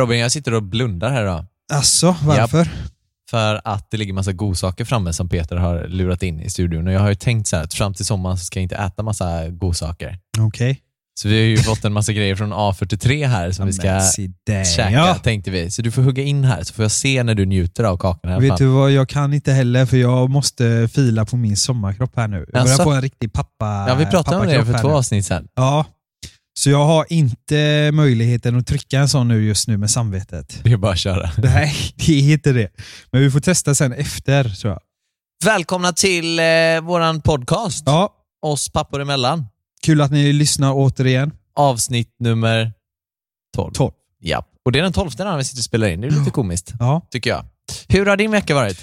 Robin, jag sitter och blundar här idag. Alltså, varför? För att det ligger massa godsaker framme som Peter har lurat in i studion. Och jag har ju tänkt så här att fram till sommaren så ska jag inte äta massa godsaker. Okej. Så vi har ju fått en massa grejer från A43 här som vi ska käka, ja. tänkte vi. Så du får hugga in här så får jag se när du njuter av kakorna. Vet du vad, jag kan inte heller för jag måste fila på min sommarkropp här nu. Jag börjar Jaså? få en riktig pappa Ja, vi pratade om det för två avsnitt sedan. Ja. Så jag har inte möjligheten att trycka en sån nu just nu med samvetet. Det är bara att köra. Nej, det är inte det. Men vi får testa sen efter tror jag. Välkomna till eh, våran podcast, Ja, Oss pappor emellan. kul att ni lyssnar återigen. Avsnitt nummer 12. 12. Ja. Och det är den tolfte när vi sitter och spelar in. Det är lite komiskt, Ja. tycker jag. Hur har din vecka varit?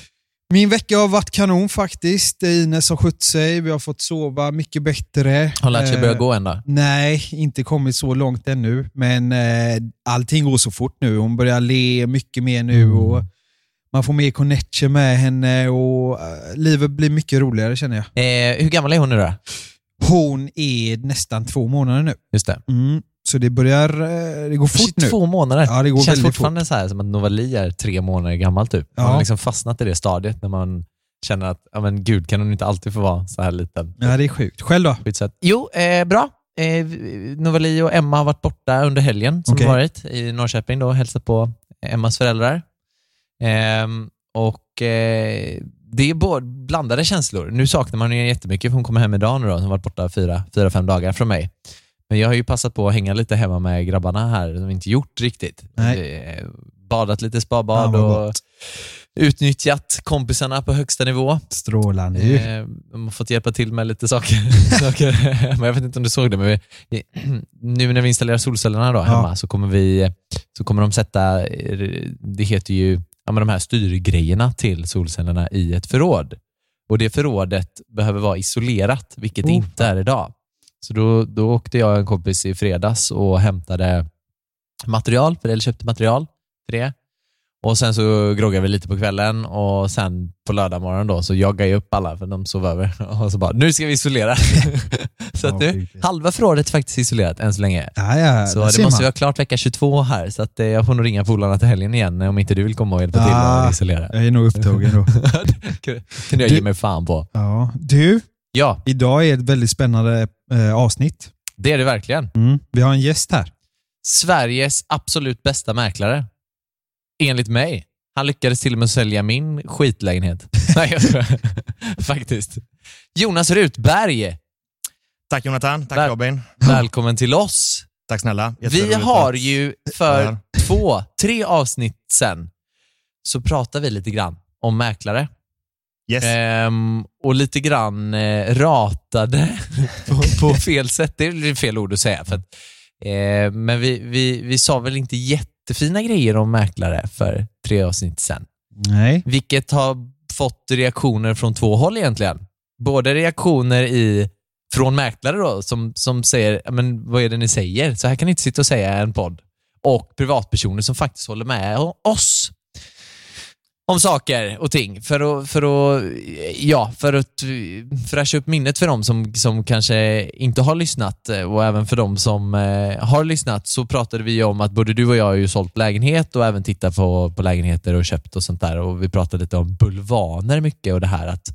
Min vecka har varit kanon faktiskt. Ines har skött sig, vi har fått sova mycket bättre. Har lärt sig Eh, börja gå än då? Nej, inte kommit så långt ännu. Men eh, allting går så fort nu. Hon börjar le mycket mer nu Mm. och man får mer connection med henne och eh, livet blir mycket roligare känner jag. Eh, hur gammal är hon nu då? Hon är nästan två månader nu. Just det. Mm. Så det börjar, eh, det går fort nu. Två månader. Ja, det går känns fortfarande så här som att Novali är tre månader gammal typ. Man Ja. har liksom fastnat i det stadiet när man känner att, ja men gud, kan hon inte alltid få vara så här liten? Ja, det är sjukt. Själv då? Jo, eh, bra. Eh, Novali och Emma har varit borta under helgen som Okej. varit i Norrköping och hälsat på Emmas föräldrar. Ehm, och eh, det är både blandade känslor. Nu saknar man henne jättemycket för hon kommer hem idag nu då, som har varit borta fyra, fyra, fem dagar från mig. Men jag har ju passat på att hänga lite hemma med grabbarna här, det vi inte gjort riktigt. Nej. Eh, Badat lite spabad Ja, och gott. utnyttjat kompisarna på högsta nivå. Strålande ju. Eh, de har fått hjälpa till med lite saker. saker. men jag vet inte om du såg det, men vi, nu när vi installerar solcellerna då, Ja. hemma så kommer, vi, så kommer de sätta, det heter ju ja, men de här styrgrejerna till solcellerna i ett förråd. Och Det förrådet behöver vara isolerat, vilket det Oh, inte är idag. Så då, då åkte jag och en kompis i fredags och hämtade material, för eller köpte material för det. Och sen så groggade vi lite på kvällen och sen på lördag morgon då så joggade jag upp alla för de sov över och så bara, nu ska vi isolera. så att Ja, nu, halva förrådet är faktiskt isolerat än så länge. Ja, ja, Så det ser måste vara klart vecka 22 här så att eh, jag får nog ringa polarna till helgen igen om inte du vill komma och hjälpa till Ah, och isolera. Jag är nog upptagen då. Det kunde jag Du- ge mig fan på. Ja. Du, Ja, idag är ett väldigt spännande eh, avsnitt. det är det verkligen. Mm. Vi har en gäst här. Sveriges absolut bästa mäklare. Enligt mig. Han lyckades till och med sälja min skitlägenhet. Nej, jag skojar. Faktiskt. Jonas Rutberg, Tack Jonathan, tack Väl- Robin. välkommen till oss. Tack snälla. Vi har ju för två, tre avsnitt sen så pratade vi lite grann om mäklare. Yes. Ehm, och lite grann eh, ratade på, på fel sätt. Det är fel ord att säga. För att, eh, men vi, vi, vi sa väl inte jättefina grejer om mäklare för tre avsnitt sen. Nej. Vilket har fått reaktioner från två håll egentligen. Både reaktioner i, från mäklare då, som, som säger "Ja, men vad är det ni säger? Så här kan ni inte sitta och säga i en podd. Och privatpersoner som faktiskt håller med oss om saker och ting för att, för att, ja, för att fräscha upp minnet för dem som, som kanske inte har lyssnat eh, och även för dem som eh, har lyssnat så pratade vi om att både du och jag har ju sålt lägenhet och även tittat på, på lägenheter och köpt och sånt där och vi pratade lite om bulvaner mycket och det här att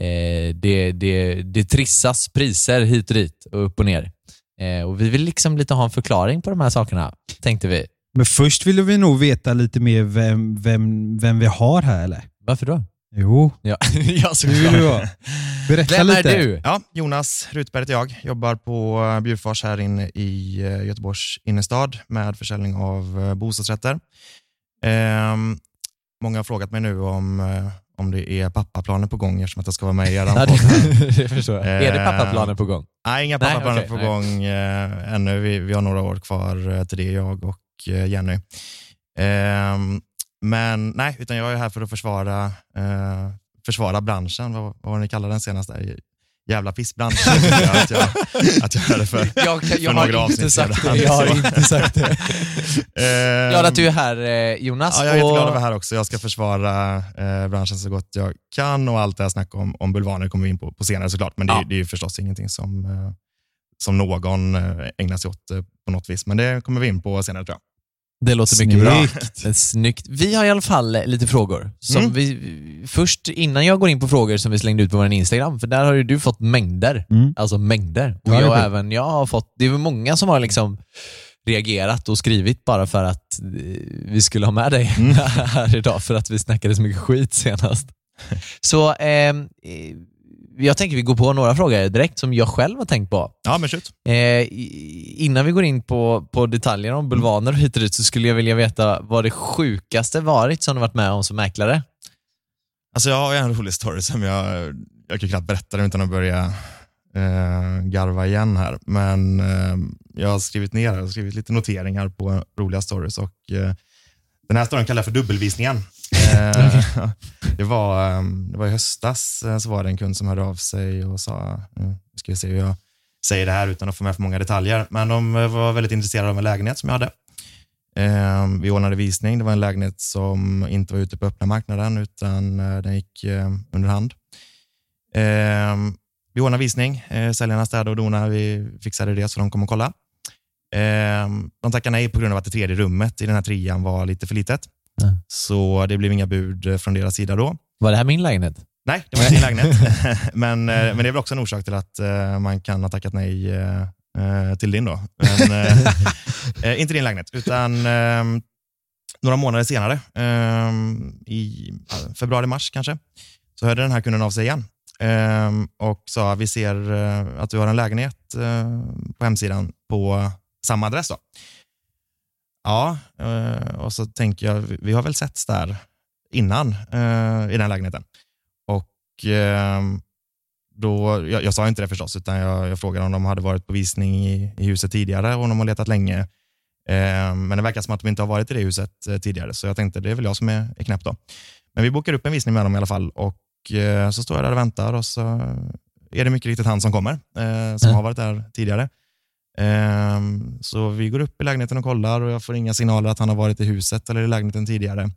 eh, det, det, det trissas priser hit och dit och upp och ner. Eh, och vi vill liksom lite ha en förklaring på de här sakerna, tänkte vi. Men först vill vi nog veta lite mer vem, vem, vem vi har här eller? Varför då? Jo, Ja, ja det vill vi ha. Berätta Vem är lite. du? Ja, Jonas Rutberg heter jag. Jobbar på eh, Bjurfors här inne i eh, Göteborgs innerstad med försäljning av eh, bostadsrätter. Ehm, många har frågat mig nu om, eh, om det är pappaplaner på gång eftersom att jag ska vara med i er podd. det, förstår jag. Är det Eh, pappaplaner på gång? Nej, inga Nej, pappaplaner okej, på nej. gång eh, ännu. Vi, vi har några år kvar eh, till det, jag och eh, Jenny. Ehm, men nej, utan jag är här för att försvara, eh, försvara branschen. Vad, vad var ni kallade den senast? Där? Jävla pissbranschen. att, jag, att jag är det för, Jag, kan- jag för några avsnitt sedan. Jag har inte sagt det. Ehm, Glad att du är här eh, Jonas. Ja, jag är och- jätteglad att vara här också. Jag ska försvara eh, branschen så gott jag kan och allt det här snacket om, om bulvaner kommer vi in på, på senare såklart. Men det, Ja. det är ju förstås ingenting som, eh, som någon eh, ägnar sig åt eh, på något vis. Men det kommer vi in på senare tror jag. Det låter mycket bra. Snyggt. Eh, Snyggt. Vi har i alla fall eh, lite frågor. Som Mm. vi, först innan jag går in på frågor som vi slängde ut på vår Instagram, för där har ju du fått mängder. Mm. Alltså mängder. Och Ja, jag, även jag har fått, det är många som har liksom reagerat och skrivit bara för att eh, vi skulle ha med dig Mm. här idag för att vi snackade så mycket skit senast. Så ehm, eh, jag tänker vi går på några frågor direkt som jag själv har tänkt på. Ja, men shoot. Eh, innan vi går in på, på detaljer om bulvaner och hit och dit så skulle jag vilja veta vad det sjukaste varit som du varit med om som mäklare. Alltså jag har en rolig story som jag, jag kan knappt berätta den utan att börja eh, garva igen här. Men eh, jag har skrivit ner, jag har skrivit lite noteringar på roliga stories och eh, den här storyn kallar jag för dubbelvisningen. Eh, det, var, eh, det var i höstas eh, så var det en kund som hörde av sig och sa, nu ska vi se hur jag säger det här utan att få med för många detaljer, men de eh, var väldigt intresserade av en lägenhet som jag hade. Eh, vi ordnade visning. Det var en lägenhet som inte var ute på öppna marknaden utan den gick under hand. Eh, vi ordnade visning. Säljarna städade och donade. Vi fixade det så de kom och kolla. Eh, de tackade nej på grund av att det tredje rummet i den här trean var lite för litet. Nej. Så det blev inga bud eh, från deras sida då. Var det här min lägenhet? Nej, det var inte din lägenhet. men, eh, men det är väl också en orsak till att eh, man kan ha tackat nej till din då. Men, inte din lägenhet, utan eh, några månader senare, eh, i ja, februari-mars kanske, så hörde den här kunden av sig igen eh, och sa vi ser att du har en lägenhet på hemsidan på samma adress. Då. Ja, eh, och så tänker jag, vi- har väl setts där innan eh, i den lägenheten. Och eh, då, jag, jag sa inte det förstås, utan jag, jag frågade om de hade varit på visning i, i huset tidigare och de har letat länge. Eh, men det verkar som att de inte har varit i det huset tidigare, så jag tänkte det är väl jag som är, är knäpp då. Men vi bokar upp en visning med dem i alla fall och eh, så står jag där och väntar och så är det mycket riktigt han som kommer, eh, som Mm. har varit där tidigare. Eh, så vi går upp i lägenheten och kollar och jag får inga signaler att han har varit i huset eller i lägenheten tidigare.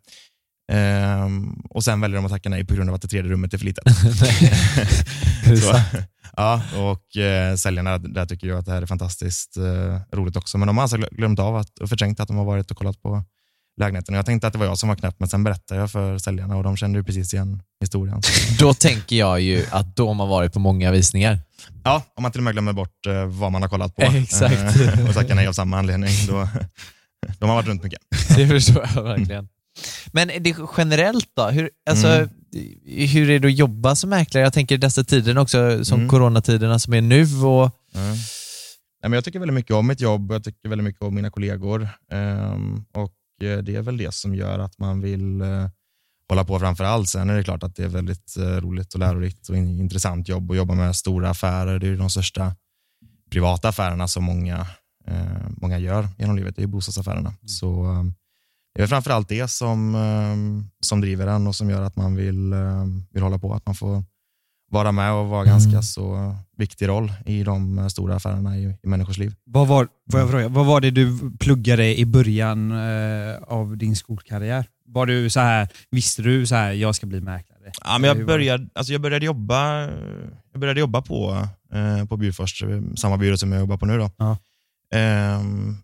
Ehm, och sen väljer de att tacka nej på grund av att det tredje rummet är för litet. Så, ja, och eh, säljarna där tycker jag att det här är fantastiskt eh, roligt också. Men de har alltså glö- glömt av att, och förträngt att de har varit och kollat på lägenheten. Jag tänkte att det var jag som var knäpp, men sen berättade jag för säljarna och de kände ju precis igen historien. Då tänker jag ju att de har varit på många visningar. ja, om man till och med glömmer bort eh, vad man har kollat på Exakt. eh, och tackar nej av samma anledning, då, de har varit runt mycket. Det förstår jag verkligen. Men det generellt då? Hur, alltså, Mm. hur är det att jobba som mäklare? Jag tänker dessa tiden också, som Mm. coronatiderna som är nu. Och, Mm. Nej, men jag tycker väldigt mycket om mitt jobb och jag tycker väldigt mycket om mina kollegor. Ehm, och Det är väl det som gör att man vill eh, hålla på framför allt. Sen är det klart att det är väldigt eh, roligt och lärorikt och in, intressant jobb att jobba med stora affärer. Det är de största privata affärerna som många, eh, många gör genom livet. Det är bostadsaffärerna. Så eh, det är framför allt det som, eh, som driver en och som gör att man vill, eh, vill hålla på. Att man får vara med och vara ganska så viktig roll i de eh, stora affärerna i, i människors liv. Vad var, får jag fråga, vad var det du pluggade i början eh, av din skolkarriär? Var du så här, visste du så här, jag ska bli mäklare? Ja, men jag, började, alltså jag, började jobba, jag började jobba på, eh, på Bjurfors, eh, samma byrå som jag jobbar på nu. Då. Ja. Ehm,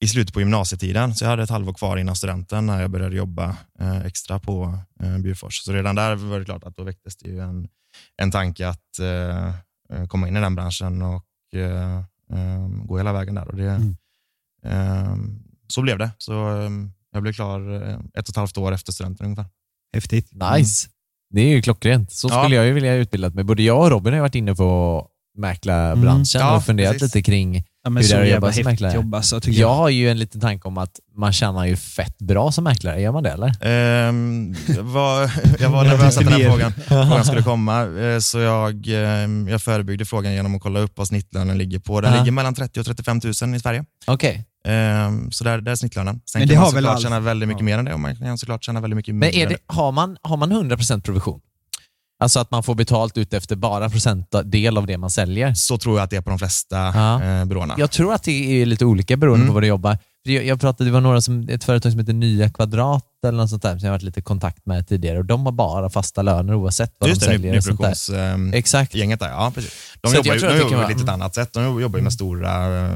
I slutet på gymnasietiden, så jag hade ett halvår kvar innan studenten när jag började jobba eh, extra på eh, Bjurfors. Så redan där var det klart att då väcktes det ju en, en tanke att eh, eh, komma in i den branschen och eh, eh, gå hela vägen där. Och det, Mm. ehm, så blev det. Så eh, jag blev klar eh, ett och ett halvt år efter studenten ungefär. Häftigt. nice. Det är ju klockrent. Så Ja. skulle jag ju vilja ha utbildat mig. Både jag och Robin har varit inne på mäklarbranschen Mm. Ja, och funderat precis. lite kring Ja, men Hur så är det att jävla jobba som häftigt mäklare? jobb alltså, tycker Jag jag. har ju en liten tanke om att man tjänar ju fett bra som mäklare. Gör man det eller? Ehm, var, jag var nervös att den här frågan, frågan skulle komma, eh, så jag, ehm, jag förebyggde frågan genom att kolla upp vad snittlönen ligger på. Den Ja. ligger mellan 30 och 35 000 i Sverige. Okej. Ehm, så där, där är snittlönen. Sen Men det kan man har väl såklart all- tjäna väldigt mycket Ja. mer än det och man kan såklart tjäna väldigt mycket Men mindre det, har, man, har man 100% provision? Alltså att man får betalt ut efter bara procentdel av det man säljer? Så tror jag att det är på de flesta Ja. eh, byråerna. Jag tror att det är lite olika beroende Mm. på vad du jobbar. Jag, jag pratade, det var några som, ett företag som heter Nya Kvadrat eller något sånt där, som jag har varit lite i kontakt med tidigare och de har bara fasta löner oavsett vad Just de det, säljer. sånt där. nyproduktionsgänget Exakt. där. Ja, precis. De Så jobbar ju, de det jobbar vara- lite ett annat sätt. De jobbar med stora, eh,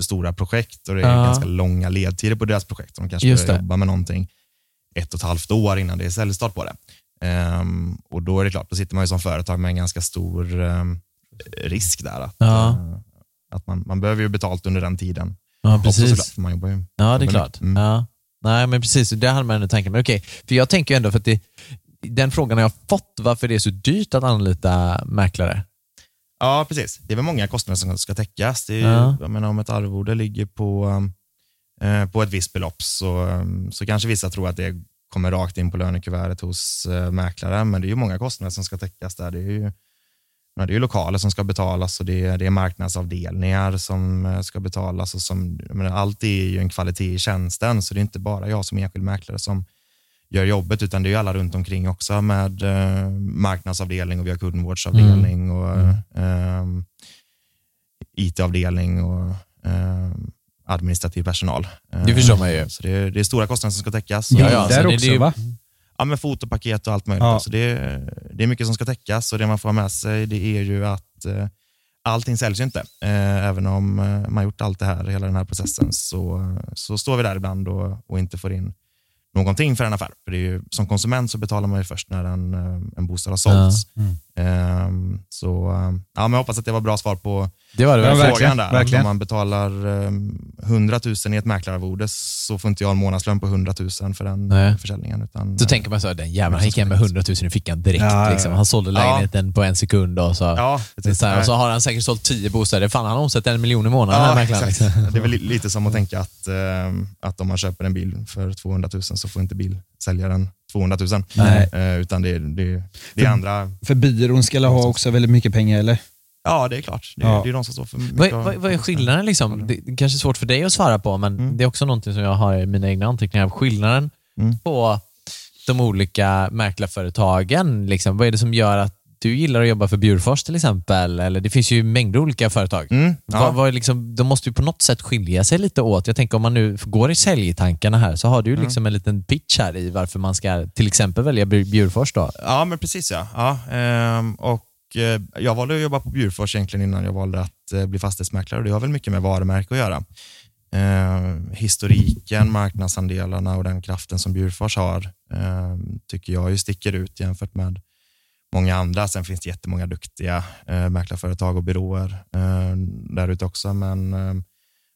stora projekt och det är Ja. ganska långa ledtider på deras projekt. De kanske Just börjar det. jobba med någonting ett och ett halvt år innan det är säljstart på det. Ehm, och då är det klart, då sitter man ju som företag med en ganska stor ehm, risk där. Att, Ja. eh, att man, man behöver ju betalt under den tiden. Ja, Också precis. såklart, för man jobbar ju. Ja, det är klart. Mm. Ja. Nej, men precis. Det hade man ändå tanken. Men okej, för jag tänker ju ändå för att det, den frågan har jag fått, varför det är så dyrt att anlita mäklare. Ja, precis. Det är väl många kostnader som ska täckas. Det är ju, Ja. jag menar, om ett arvode ligger på, eh, på ett visst belopp så, så kanske vissa tror att det kommer rakt in på lönekuvertet hos eh, mäklare, men det är ju många kostnader som ska täckas där. Det är ju, det är ju lokaler som ska betalas och det är, det är marknadsavdelningar som eh, ska betalas. Och som, menar, allt är ju en kvalitet i tjänsten, så det är inte bara jag som enskild mäklare som gör jobbet, utan det är ju alla runt omkring också med eh, marknadsavdelning och vi har kundvårdsavdelning och eh, IT-avdelning och eh, administrativ personal. Det förstår man ju. Så det är, det är stora kostnader som ska täckas. Ja, ja, Där så det- också det va? Ja, med fotopaket och allt möjligt. Ja. Alltså det, är, det är mycket som ska täckas och det man får ha med sig det är ju att eh, allting säljs ju inte. Eh, även om eh, man har gjort allt det här, hela den här processen, så, så står vi där ibland och, och inte får in någonting för en affär. För det är ju, som konsument så betalar man ju först när en, eh, en bostad har sålts. Eh, så eh, ja, men jag hoppas att det var bra svar på Det var det Ja, väl? verkligen, frågan där. Att verkligen. Om man betalar eh, 100 000 i ett mäklararvode så får inte jag en månadslön på 100 000 för den Nej. försäljningen. Utan, Så eh, tänker man så, den jäveln, han gick hem med 100 000 i fickan direkt. Ja, ja, ja. Liksom. Han sålde lägenheten på en sekund och så, Ja, precis. så, här, och så har han säkert sålt tio bostäder. Fan, han omsätter en miljon i månaden. den här Ja, mäklaren, exakt. liksom. Det är väl li- lite som att tänka att, att om man köper en bil för 200 000 så får inte bilsäljaren 200 000. Nej. Eh, utan det, är- det, det är andra... För byrån ska ha också väldigt mycket pengar eller? Ja, det är klart. Det, Ja. det är de som står för mycket Vad, av- vad, vad är skillnaden? Liksom? Det är kanske svårt för dig att svara på, men Mm. det är också någonting som jag har i mina egna anteckningar. Skillnaden Mm. på de olika mäklarföretagen. Liksom. Vad är det som gör att du gillar att jobba för Bjurfors till exempel? Eller det finns ju mängder olika företag. Mm, ja. Vad, vad liksom, de måste ju på något sätt skilja sig lite åt. Jag tänker om man nu går i säljtankarna här så har du ju Mm. liksom en liten pitch här i varför man ska till exempel välja Bjur- Bjurfors. Då. Ja, men precis ja. ja ehm, och eh, jag valde att jobba på Bjurfors egentligen innan jag valde att eh, bli fastighetsmäklare det har väl mycket med varumärke att göra. Eh, historiken, marknadsandelarna och den kraften som Bjurfors har eh, tycker jag ju sticker ut jämfört med många andra. Sen finns det jättemånga duktiga eh, mäklarföretag och byråer eh, där ute också. Men, eh,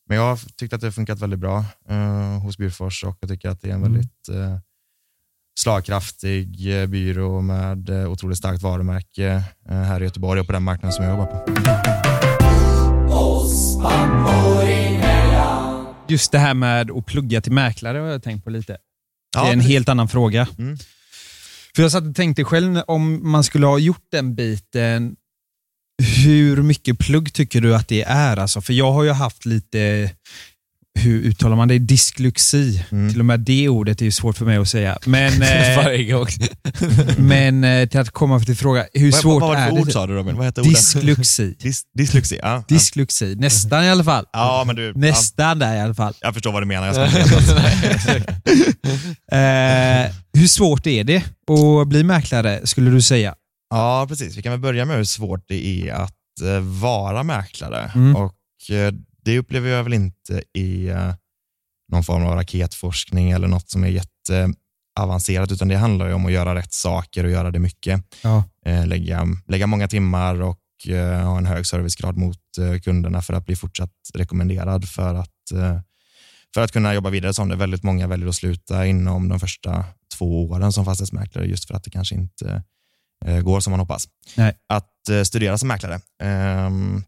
men jag har tyckt att det har funkat väldigt bra eh, hos Bjurfors och jag tycker att det är en väldigt eh, slagkraftig eh, byrå med eh, otroligt starkt varumärke eh, här i Göteborg och på den marknaden som jag jobbar på. Just det här med att plugga till mäklare har jag tänkt på lite. Ja, det är en precis. helt annan fråga. Mm. För Jag satt och tänkte själv, om man skulle ha gjort den biten, hur mycket plugg tycker du att det är? Alltså, för jag har ju haft lite, hur uttalar man det? Dyslexi. Mm. Till och med det ordet är ju svårt för mig att säga. Men, eh, men eh, till att komma till fråga, hur Vad, svårt vad var det är det? ord sa du Robin? Vad heter? Dyslexi. Dis, dyslexi, ja. ja. Dyslexi. Nästan i alla fall. Ja, men du, ja, Nästan där i alla fall. jag förstår vad du menar. Jag Eh, hur svårt är det att bli mäklare, skulle du säga? Ja, precis. Vi kan väl börja med hur svårt det är att eh, vara mäklare. Mm. Och eh, Det upplever jag väl inte i eh, någon form av raketforskning eller något som är jätteavancerat, utan det handlar ju om att göra rätt saker och göra det mycket. Ja. Eh, lägga, lägga många timmar och eh, ha en hög servicegrad mot kunderna för att bli fortsatt rekommenderad för att, för att kunna jobba vidare som det. Väldigt många väljer att sluta inom de första två åren som fastighetsmäklare just för att det kanske inte går som man hoppas. Nej. Att studera som mäklare, ehm,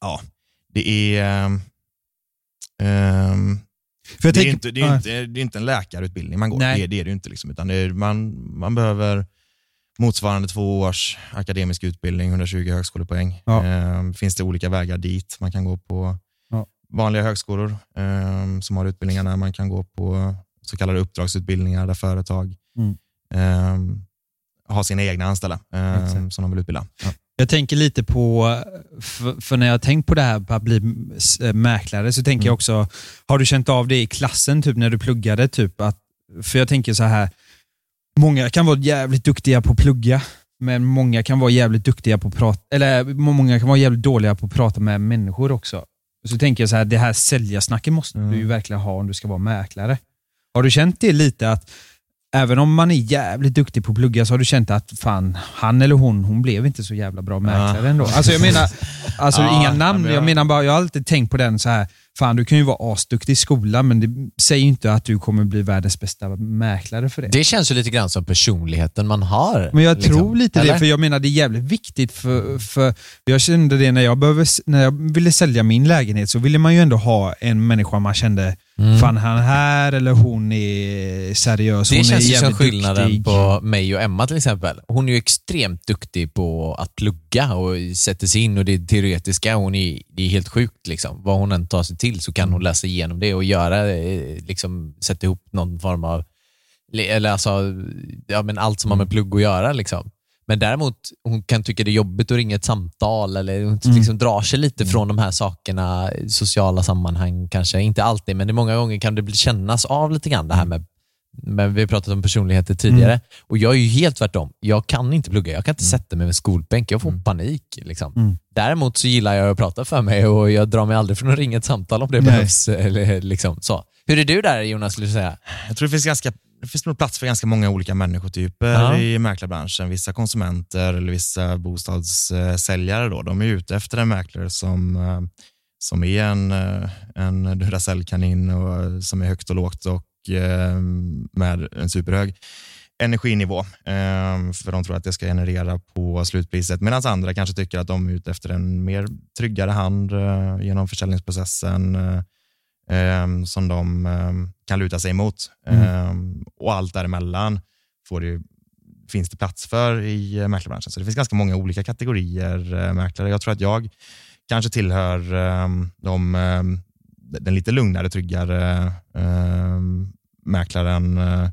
ja, det är... jag det, är tänker- inte, det, är inte, det är inte en läkarutbildning man går. Nej. Det, det är det inte. Liksom, utan är, man, man behöver motsvarande två års akademisk utbildning, 120 högskolepoäng. Ja. Ehm, finns det olika vägar dit. Man kan gå på Ja. vanliga högskolor ehm, som har utbildningarna. Man kan gå på så kallade uppdragsutbildningar där företag Mm. ehm, har sina egna anställda ehm, som de vill utbilda. Ja. Jag tänker lite på, för, för när jag har tänkt på det här på att bli eh, mäklare så tänker jag också, har du känt av det i klassen typ när du pluggade? Typ, att, för jag tänker så här, många kan vara jävligt duktiga på att plugga, men många kan vara jävligt duktiga på att prata, eller många kan vara jävligt dåliga på att prata med människor också. Så tänker jag så här, det här säljarsnacket måste du ju verkligen ha om du ska vara mäklare. Har du känt det lite att Även om man är jävligt duktig på att plugga så har du känt att fan, han eller hon, hon blev inte så jävla bra mäklare Ja. ändå. Alltså jag menar, alltså Ja, inga namn. jag- menar bara, jag har alltid tänkt på den så här. Fan du kan ju vara asduktig i skolan men det säger ju inte att du kommer bli världens bästa mäklare för det. Det känns ju lite grann som personligheten man har. Men jag liksom. tror lite Eller? det, för jag menar det är jävligt viktigt för, för jag kände det när jag, behöver, när jag ville sälja min lägenhet så ville man ju ändå ha en människa man kände, Mm. fan han här eller hon är seriös, Det hon är känns ju som skillnaden duktig. på mig och Emma till exempel. Hon är ju extremt duktig på att plugga och sätter sig in och det teoretiska. Hon är, det är helt sjukt. Liksom. Vad hon än tar sig till så kan Mm. hon läsa igenom det och göra, eh, liksom, sätta ihop någon form av, eller alltså, ja, men allt som har Mm. med plugg att göra. Liksom. Men däremot, hon kan tycka det är jobbigt att ringa ett samtal eller hon Mm. liksom drar sig lite från de här sakerna, sociala sammanhang kanske. Inte alltid, men många gånger kan det bli kännas av lite grann det här med men vi har pratat om personligheter tidigare och jag är ju helt tvärtom. Jag kan inte plugga, jag kan inte sätta mig med skolbänk, jag får panik. Liksom. Mm. Däremot så gillar jag att prata för mig och jag drar mig aldrig från att ringa ett samtal om det Nej. behövs. Eller, liksom, så. Hur är du där Jonas, skulle du säga? Jag tror det finns, ganska, det finns nog plats för ganska många olika människotyper Ja. i mäklarbranschen. Vissa konsumenter eller vissa bostadssäljare då, de är ute efter en mäklare som, eh, som är en, eh, en Duracell-kanin och som är högt och lågt och eh, med en superhög energinivå. eh, För de tror att det ska generera på slutpriset. Medan andra kanske tycker att de är ute efter en mer tryggare hand eh, genom försäljningsprocessen eh, eh, som de kan luta sig emot. Eh, och allt däremellan får det, finns det plats för i eh, mäklarbranschen. Så det finns ganska många olika kategorier mäklare. Jag tror att jag kanske tillhör de, den lite lugnare, tryggare eh, mäklaren eh,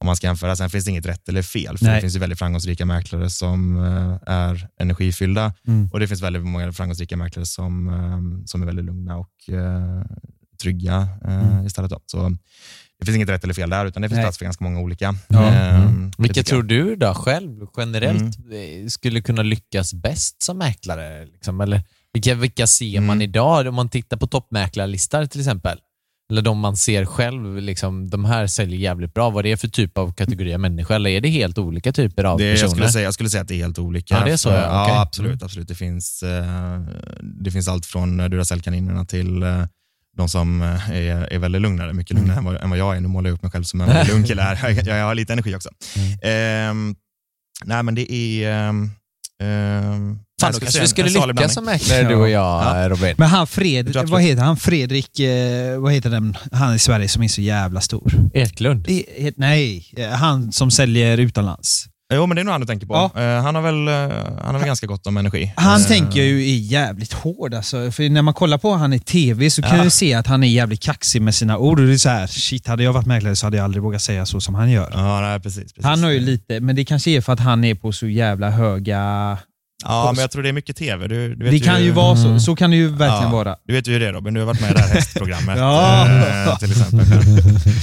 om man ska jämföra. Sen finns det inget rätt eller fel, för Nej. det finns ju väldigt framgångsrika mäklare som eh, är energifyllda Mm. och det finns väldigt många framgångsrika mäklare som, eh, som är väldigt lugna och eh, trygga eh, Mm. istället. Då. Så det finns inget rätt eller fel där, utan det finns Nej. plats för ganska många olika. Ja. Eh, Mm. Vilka tror du då själv generellt eh, skulle kunna lyckas bäst som mäklare? Liksom? Eller vilka, vilka ser man Mm. idag? Om man tittar på toppmäklarlistor till exempel. Eller de man ser själv, liksom, de här säljer jävligt bra. Vad det är för typ av kategori av människa? Eller är det helt olika typer av Det, jag, personer? skulle säga, jag skulle säga att det är helt olika. Ja, det är så, ja. Okej. absolut. Mm. absolut. Det, finns, eh, det finns allt från Duracell-kaninerna till eh, de som eh, är, är väldigt lugnare, mycket lugnare än, vad, än vad jag är. Nu målar jag upp mig själv som en lugn kille här. Jag, jag har lite energi också. Ehm, nej, men det är... ehm, ehm, Fan, då kanske vi skulle lyckas som mäklare du och jag, Ja. Robin. Men han Fredrik, vad heter han? Fredrik, eh, vad heter den? Han i Sverige som är så jävla stor. Eklund. Nej, eh, han som säljer utomlands. Jo, men det är nog han du tänker på. Ja. Eh, han har väl, eh, han har väl ganska gott om energi. Han Eh, tänker ju är jävligt hård alltså. För när man kollar på han i TV så kan Ja. jag ju se att han är jävligt kaxig med sina ord. Och det är så här, shit, hade jag varit mäklare så hade jag aldrig vågat säga så som han gör. Ja, nej, precis, precis. Han har ju lite, men det kanske är för att han är på så jävla höga... Ja, men jag tror det är mycket tv. Du, du vet Det kan ju vara så. Så kan det ju verkligen Ja. vara. Du vet ju hur det är Robin, du har varit med i det här hästprogrammet. Ja. eh, till exempel.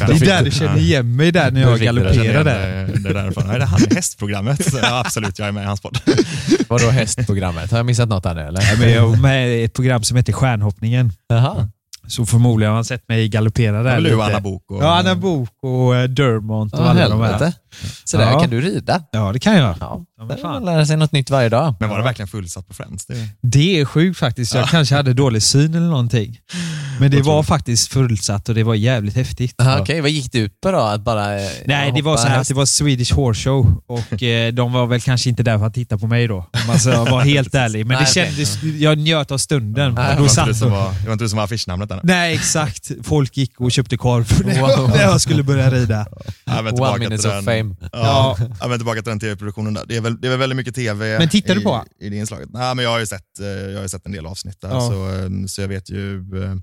Det är där du känner igen mig där när jag det där, galopperar det, där. det, det är därifrån. Ja, är det han i hästprogrammet? Ja, absolut, jag är med i hans podd. Vadå hästprogrammet? Har jag missat något här nu eller? Ja, men jag var med i ett program som heter Stjärnhoppningen. Jaha. Så förmodligen har han sett mig galoppera Det där du och Anna Bok och, Ja, Anna Bok och eh, Dermont och Ja, alla de här. Så där Ja. kan du rida. Ja, det kan jag. Ja, Ja, men där får fan. man lära sig något nytt varje dag. Men var det verkligen fullsatt på Friends? Det, Det är sjukt faktiskt. Jag kanske hade dålig syn eller någonting. Men det var faktiskt fullsatt och det var jävligt häftigt. Aha, Okej, vad gick det ut på då? Att bara eh, Nej, det var så här att det var Swedish Horse Show och eh, de var väl kanske inte där för att titta på mig då. Om man ska vara helt ärlig. Men Nej, det kändes, jag njöt av stunden. Nej, Det var, inte satt var, det var inte du som var affischnamnet än? Nej, exakt. Folk gick och köpte korv när Wow. jag, när jag skulle börja rida. Ja, men One till of den- fame. Ja, ja. men tillbaka till den tv-produktionen där. Det är, väl, det är väl väldigt mycket tv Men tittar du i, på? i det inslaget. Nej, men jag har ju sett, eh, jag har ju sett en del avsnitt där, Ja. så, eh, så jag vet ju... eh,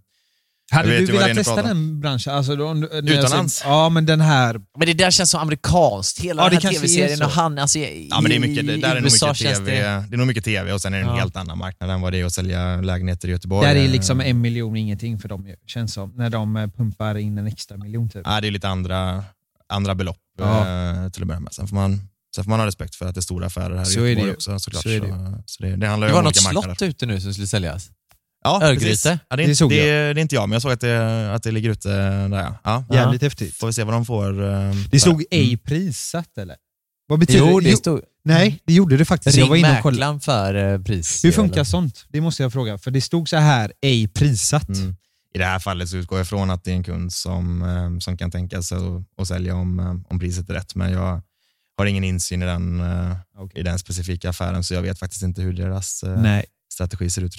Hade du velat testa den branschen? Alltså, då, Utomlands? säger- Ja, men den här... Men det där känns så amerikanskt, hela Ja, den här tv-serien så. och han, alltså, i, Ja, men det är mycket, det, där är nog USA mycket känns TV, det... det... är nog mycket TV och sen är det en Ja. helt annan marknad än vad det är att sälja lägenheter i Göteborg. Där är liksom en miljon ingenting för dem känns som. När de pumpar in en extra miljon typ. Ja, det är lite andra, andra belopp. Eh, till att börja med. Sen får, man, sen får man ha respekt för att det är stora affärer här Så är i det Göteborg ju. också såklart. Så är det. Så, så det, det handlar Det ju var om något olika slott marknader. ute nu som skulle säljas. Ja, Örgryte. Ja, det, är Det såg det, jag. det är inte jag, men jag såg att det, att det ligger ute där ja. ja. Jävligt häftigt. Får vi se vad de får. eh, Det stod för ej prissatt eller? Vad betyder Jo, det? stod... Nej, det gjorde det faktiskt. jag var Ring inne och kollade. mäklaren för eh, pris. Hur funkar sånt? Det måste jag fråga. För det stod så här, ej prissatt. Mm. I det här fallet så utgår jag ifrån att det är en kund som, eh, som kan tänka sig att, att sälja om, eh, om priset är rätt, men jag har ingen insyn i den, eh, Okej. i den specifika affären, så jag vet faktiskt inte hur deras Nej. strategi ser ut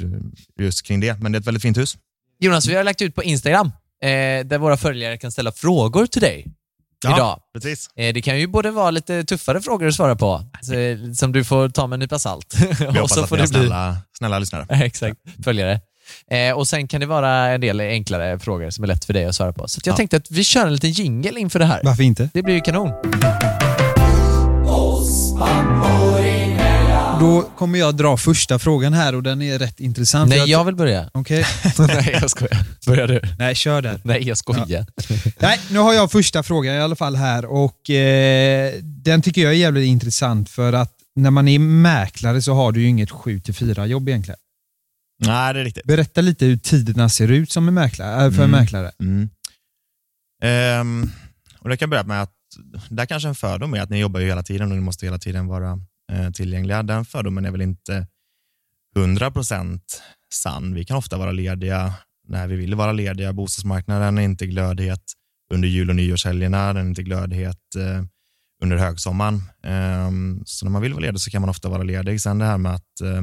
just kring det. Men det är ett väldigt fint hus. Jonas, vi har lagt ut på Instagram, eh, där våra följare kan ställa frågor till dig idag. precis. Eh, det kan ju både vara lite tuffare frågor att svara på, så, eh, som du får ta med en nypa salt. Vi och hoppas så att får ni har bli... snälla, snälla lyssnare. Exakt, följare. Eh, och sen kan det vara en del enklare frågor som är lätt för dig att svara på. Så jag Ja. tänkte att vi kör en liten jingle inför det här. Varför inte? Det blir ju kanon. Då kommer jag dra första frågan här och den är rätt intressant. Nej, Jag- vill börja. Okej. Nej, jag skojar. Börja du. Nej, kör där. Nej, jag skojar. Nej, nu har jag första frågan i alla fall här och eh, den tycker jag är jävligt intressant för att när man är mäklare så har du ju inget 7-4 jobb egentligen. Nej, det är riktigt. Berätta lite hur tiderna ser ut som en mäklare, äh, för en Mm. mäklare. Mm. Ehm, och det kan börja med att där kanske en fördom är att ni jobbar ju hela tiden och ni måste hela tiden vara eh, tillgängliga. Den fördomen är väl inte 100% sann. Vi kan ofta vara lediga när vi vill vara lediga. Bostadsmarknaden är inte glödhet under jul och nyårshelgerna. Den är inte glödhet eh, under högsommaren. Ehm, så när man vill vara ledig så kan man ofta vara ledig. Sen det här med att eh,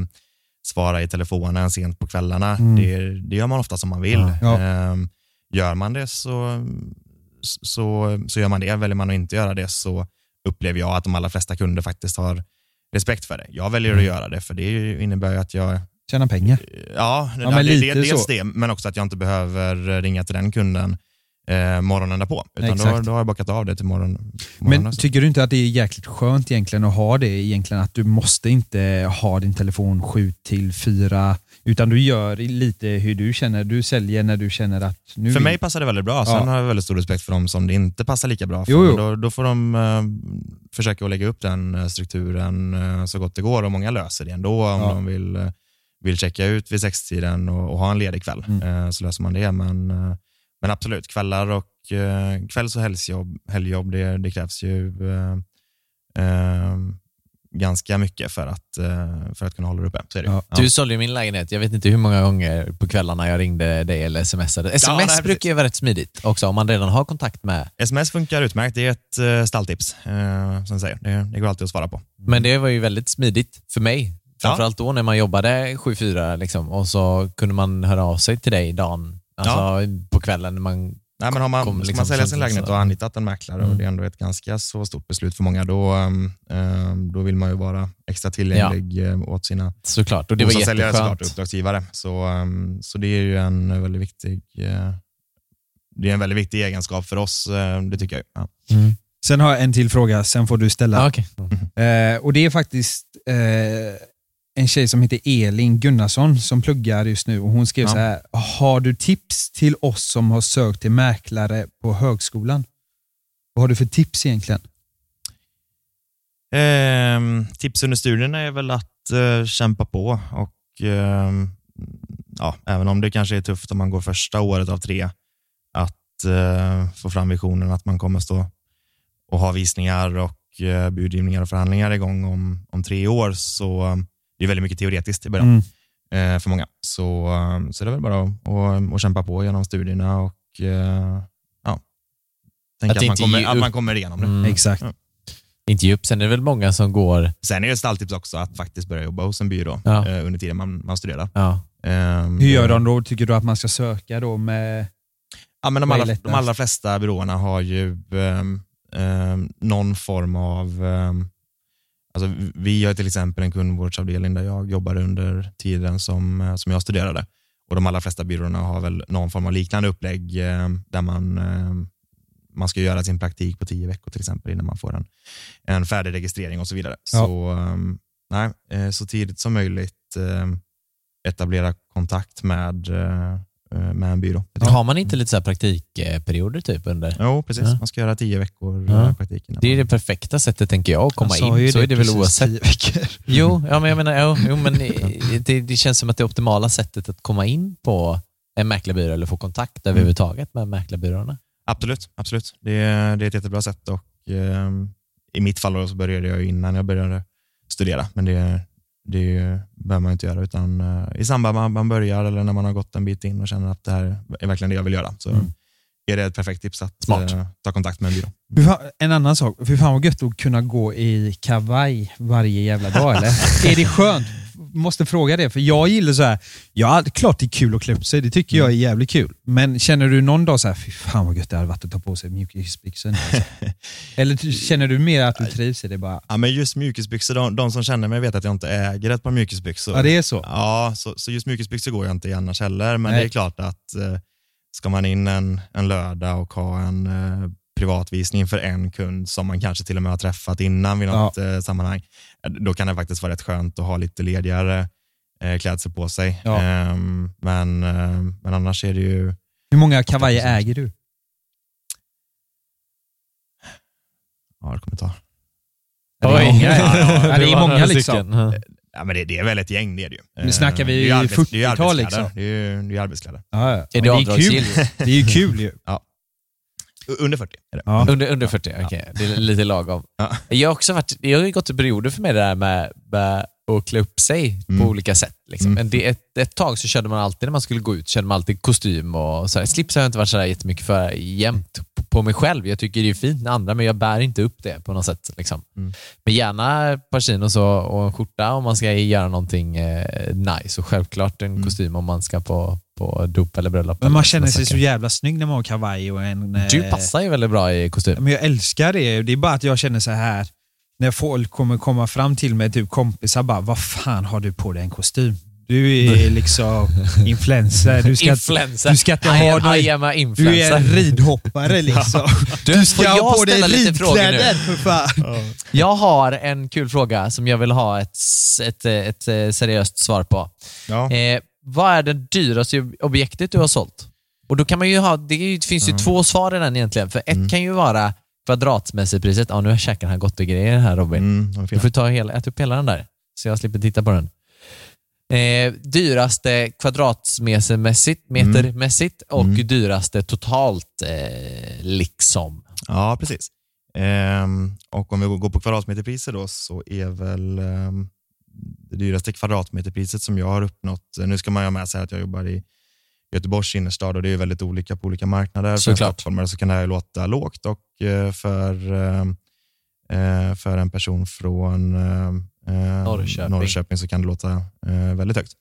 svara i telefonen sent på kvällarna, Mm. det, det gör man ofta som man vill. Ja. Ehm, gör man det så, så, så gör man det. Väljer man att inte göra det så upplever jag att de allra flesta kunder faktiskt har respekt för det. Jag väljer Mm. att göra det för det innebär ju att jag Tjäna pengar. Ja, Ja, det, men det, dels så. det, men också att jag inte behöver ringa till den kunden eh, morgonen därpå. Utan då, Exakt. då har jag bockat av det till morgon, morgonen. Men tycker du inte att det är jäkligt skönt egentligen att ha det egentligen? Att du måste inte ha din telefon 7 till 4 utan du gör lite hur du känner. Du säljer när du känner att nu för mig passar det väldigt bra. Sen Ja. har jag väldigt stor respekt för dem som det inte passar lika bra för. Jo, jo. Då, då får de eh, försöka att lägga upp den eh, strukturen eh, så gott det går och många löser det ändå om Ja. de vill, eh, vill checka ut vid sextiden och, och ha en ledig kväll. Mm. Eh, så löser man det. Men, eh, men absolut, kvällar och eh, kvälls och helgjobb, helgjobb det, det krävs ju eh, eh, ganska mycket för att, eh, för att kunna hålla det uppe. Så det. Ja. Ja. Du sålde ju min lägenhet. Jag vet inte hur många gånger på kvällarna jag ringde dig eller smsade. Sms precis. brukar ju vara rätt smidigt också om man redan har kontakt med. Sms funkar utmärkt. Det är ett eh, stalltips, eh, som säger. Det, det går alltid att svara på. Men det var ju väldigt smidigt för mig. Framförallt då när man jobbade 7-4 liksom, och så kunde man höra av sig till dig dagen, alltså på kvällen när man Nej, men har man, Kom ska liksom man sälja sin lägenhet och har anlitat en mäklare och Mm. det är ändå ett ganska så stort beslut för många, då, ehm, ehm, då vill man ju vara extra tillgänglig eh, åt sina såklart. Och det var bostadssäljare såklart, och uppdragsgivare. Så, ehm, så det är ju en väldigt viktig eh, det är en väldigt viktig egenskap för oss, eh, det tycker jag. Ja. Sen har jag en till fråga, sen får du ställa. Ja, okej. Eh, och Det är faktiskt eh, en tjej som heter Elin Gunnarsson som pluggar just nu och hon skrev Ja. så här. Har du tips till oss som har sökt till mäklare på högskolan? Vad har du för tips egentligen? Ehm, tips under studierna är väl att eh, kämpa på och ehm, ja, även om det kanske är tufft om man går första året av tre, att eh, få fram visionen att man kommer stå och ha visningar och uh, budgivningar och förhandlingar igång om, om tre år. Så eh, det är väldigt mycket teoretiskt i början. Mm. eh, för många. Så, eh, så det är väl bara att, att, att kämpa på genom studierna och eh, ja, tänka Att att, man kommer, att man kommer igenom det. Mm. Exakt. Ja. Inte ge upp. Sen är det väl många som går... Sen är det ett stalltips också att faktiskt börja jobba hos en byrå Ja. eh, under tiden man, man studerar. Ja. Ehm, Hur gör de då? Tycker du att man ska söka då med... Ja, men de, allra, de allra flesta byråerna har ju ehm, ehm, någon form av... ehm, alltså, vi har till exempel en kundvårdsavdelning där jag jobbade under tiden som, eh, som jag studerade. Och De allra flesta byråerna har väl någon form av liknande upplägg ehm, där man, ehm, man ska göra sin praktik på tio veckor till exempel innan man får en, en färdig registrering och så vidare. Ja. Så, nej, eh, så tidigt som möjligt etablera kontakt med, eh, eh, med en byrå. Har man inte lite så här praktikperioder typ under? Jo, precis. Ja. Man ska göra tio veckor Ja. ja. praktik. Det är det perfekta sättet tänker jag att komma Jag in. Så är det väl oavsett. tio veckor. Jo, ja, men jag menar, jo, jo, men det, det känns som att det optimala sättet att komma in på en mäklarbyrå eller få kontakt överhuvudtaget med mäklarbyråerna. Absolut, absolut. Det är, det är ett jättebra sätt och eh, i mitt fall då så började jag ju innan jag började studera, men det, det behöver man inte göra utan eh, i samband med att man börjar eller när man har gått en bit in och känner att det här är verkligen det jag vill göra så Mm. är det ett perfekt tips att Smart. eh, ta kontakt med en byrå. Fy En annan sak, för fan vad gött att kunna gå i kavaj varje jävla dag eller? är det skönt? Måste fråga det, för jag gillar så här. ja klart det är kul att klä upp sig, det tycker jag är jävligt kul. Men känner du någon dag så här, fy fan vad gött det hade varit att ta på sig mjukisbyxor nu, alltså. Eller känner du mer att du trivs i det bara? Ja, men just mjukisbyxor, de, de som känner mig vet att jag inte äger ett par mjukisbyxor. Ja det är så? Ja, så, så just mjukisbyxor går jag inte i annars heller, men Nej. det är klart att eh, ska man in en, en lördag och ha en eh, privatvisning för en kund som man kanske till och med har träffat innan vid något eh, sammanhang, eh, då kan det faktiskt vara rätt skönt att ha lite ledigare eh, klädsel på sig. Ja. Ehm, men, men annars är det ju, Hur många kavajer äger du? ja det kommer ta. Det är många, Ja, ja, Ja, det är många liksom. Ja. Ja, men det, det är väl ett gäng, det är det ju. Nu snackar vi Eh, det är ju arbets- det är ju 40-tal arbetskläder. liksom. Det är ju det är ju arbetskläder. Ja, ja. Är det kul. Det är ju kul ju. Under 40 är det. Ja. Under, under 40, okej. Det är lite lagom. Ja. Jag har också varit, det har ju gått i perioder för mig det där med, med att klä upp sig Mm. på olika sätt. Liksom. Mm. Men det, ett, ett tag så körde man alltid, när man skulle gå ut, körde man alltid kostym och så här. Slips har jag inte varit så där jättemycket för jämt på, mig själv. Jag tycker det är fint med andra, men jag bär inte upp det på något sätt. Liksom. Mm. Men gärna par chinos och, och en skjorta om man ska göra någonting eh, nice och självklart en Mm. kostym om man ska på, på dop eller bröllop. Men eller man såna känner sig så saker. jävla snygg när man har kavaj och en... eh, Du passar ju väldigt bra i kostym. Men jag älskar det. Det är bara att jag känner så här när folk kommer komma fram till mig, typ kompisar, bara vad fan har du på dig en kostym? Du är liksom influencer. Du ska, influencer. du ska inte I ha am, någon- I am a du är influencer. en ridhoppare liksom. Du ska får jag ha på dig ridkläder för fan. Jag har en kul fråga som jag vill ha ett, ett, ett, eh, seriöst svar på. Ja. Eh, vad är det dyraste objektet du har sålt? Och då kan man ju ha, det är ju- det finns ju två svar i den egentligen. För ett kan ju vara kvadratmässigt Och nu käkar han gott och grejer här Robin. Mm, Du får ta hela, ät upp hela den där, så jag slipper titta på den. Eh, dyraste kvadratmetermässigt metermässigt och Mm. dyraste totalt eh, liksom. Ja, precis. Ehm, och om vi går på kvadratmeterpriser då så är väl ehm, det dyraste kvadratmeterpriset som jag har uppnått, nu ska man ju ha med sig att jag jobbar i Göteborgs innerstad och det är väldigt olika på olika marknader. För en Såklart. stockholmare så kan det här låta lågt och eh, för, ehm, eh, för en person från eh, eh, Norrköping. Norrköping så kan det låta eh, väldigt högt.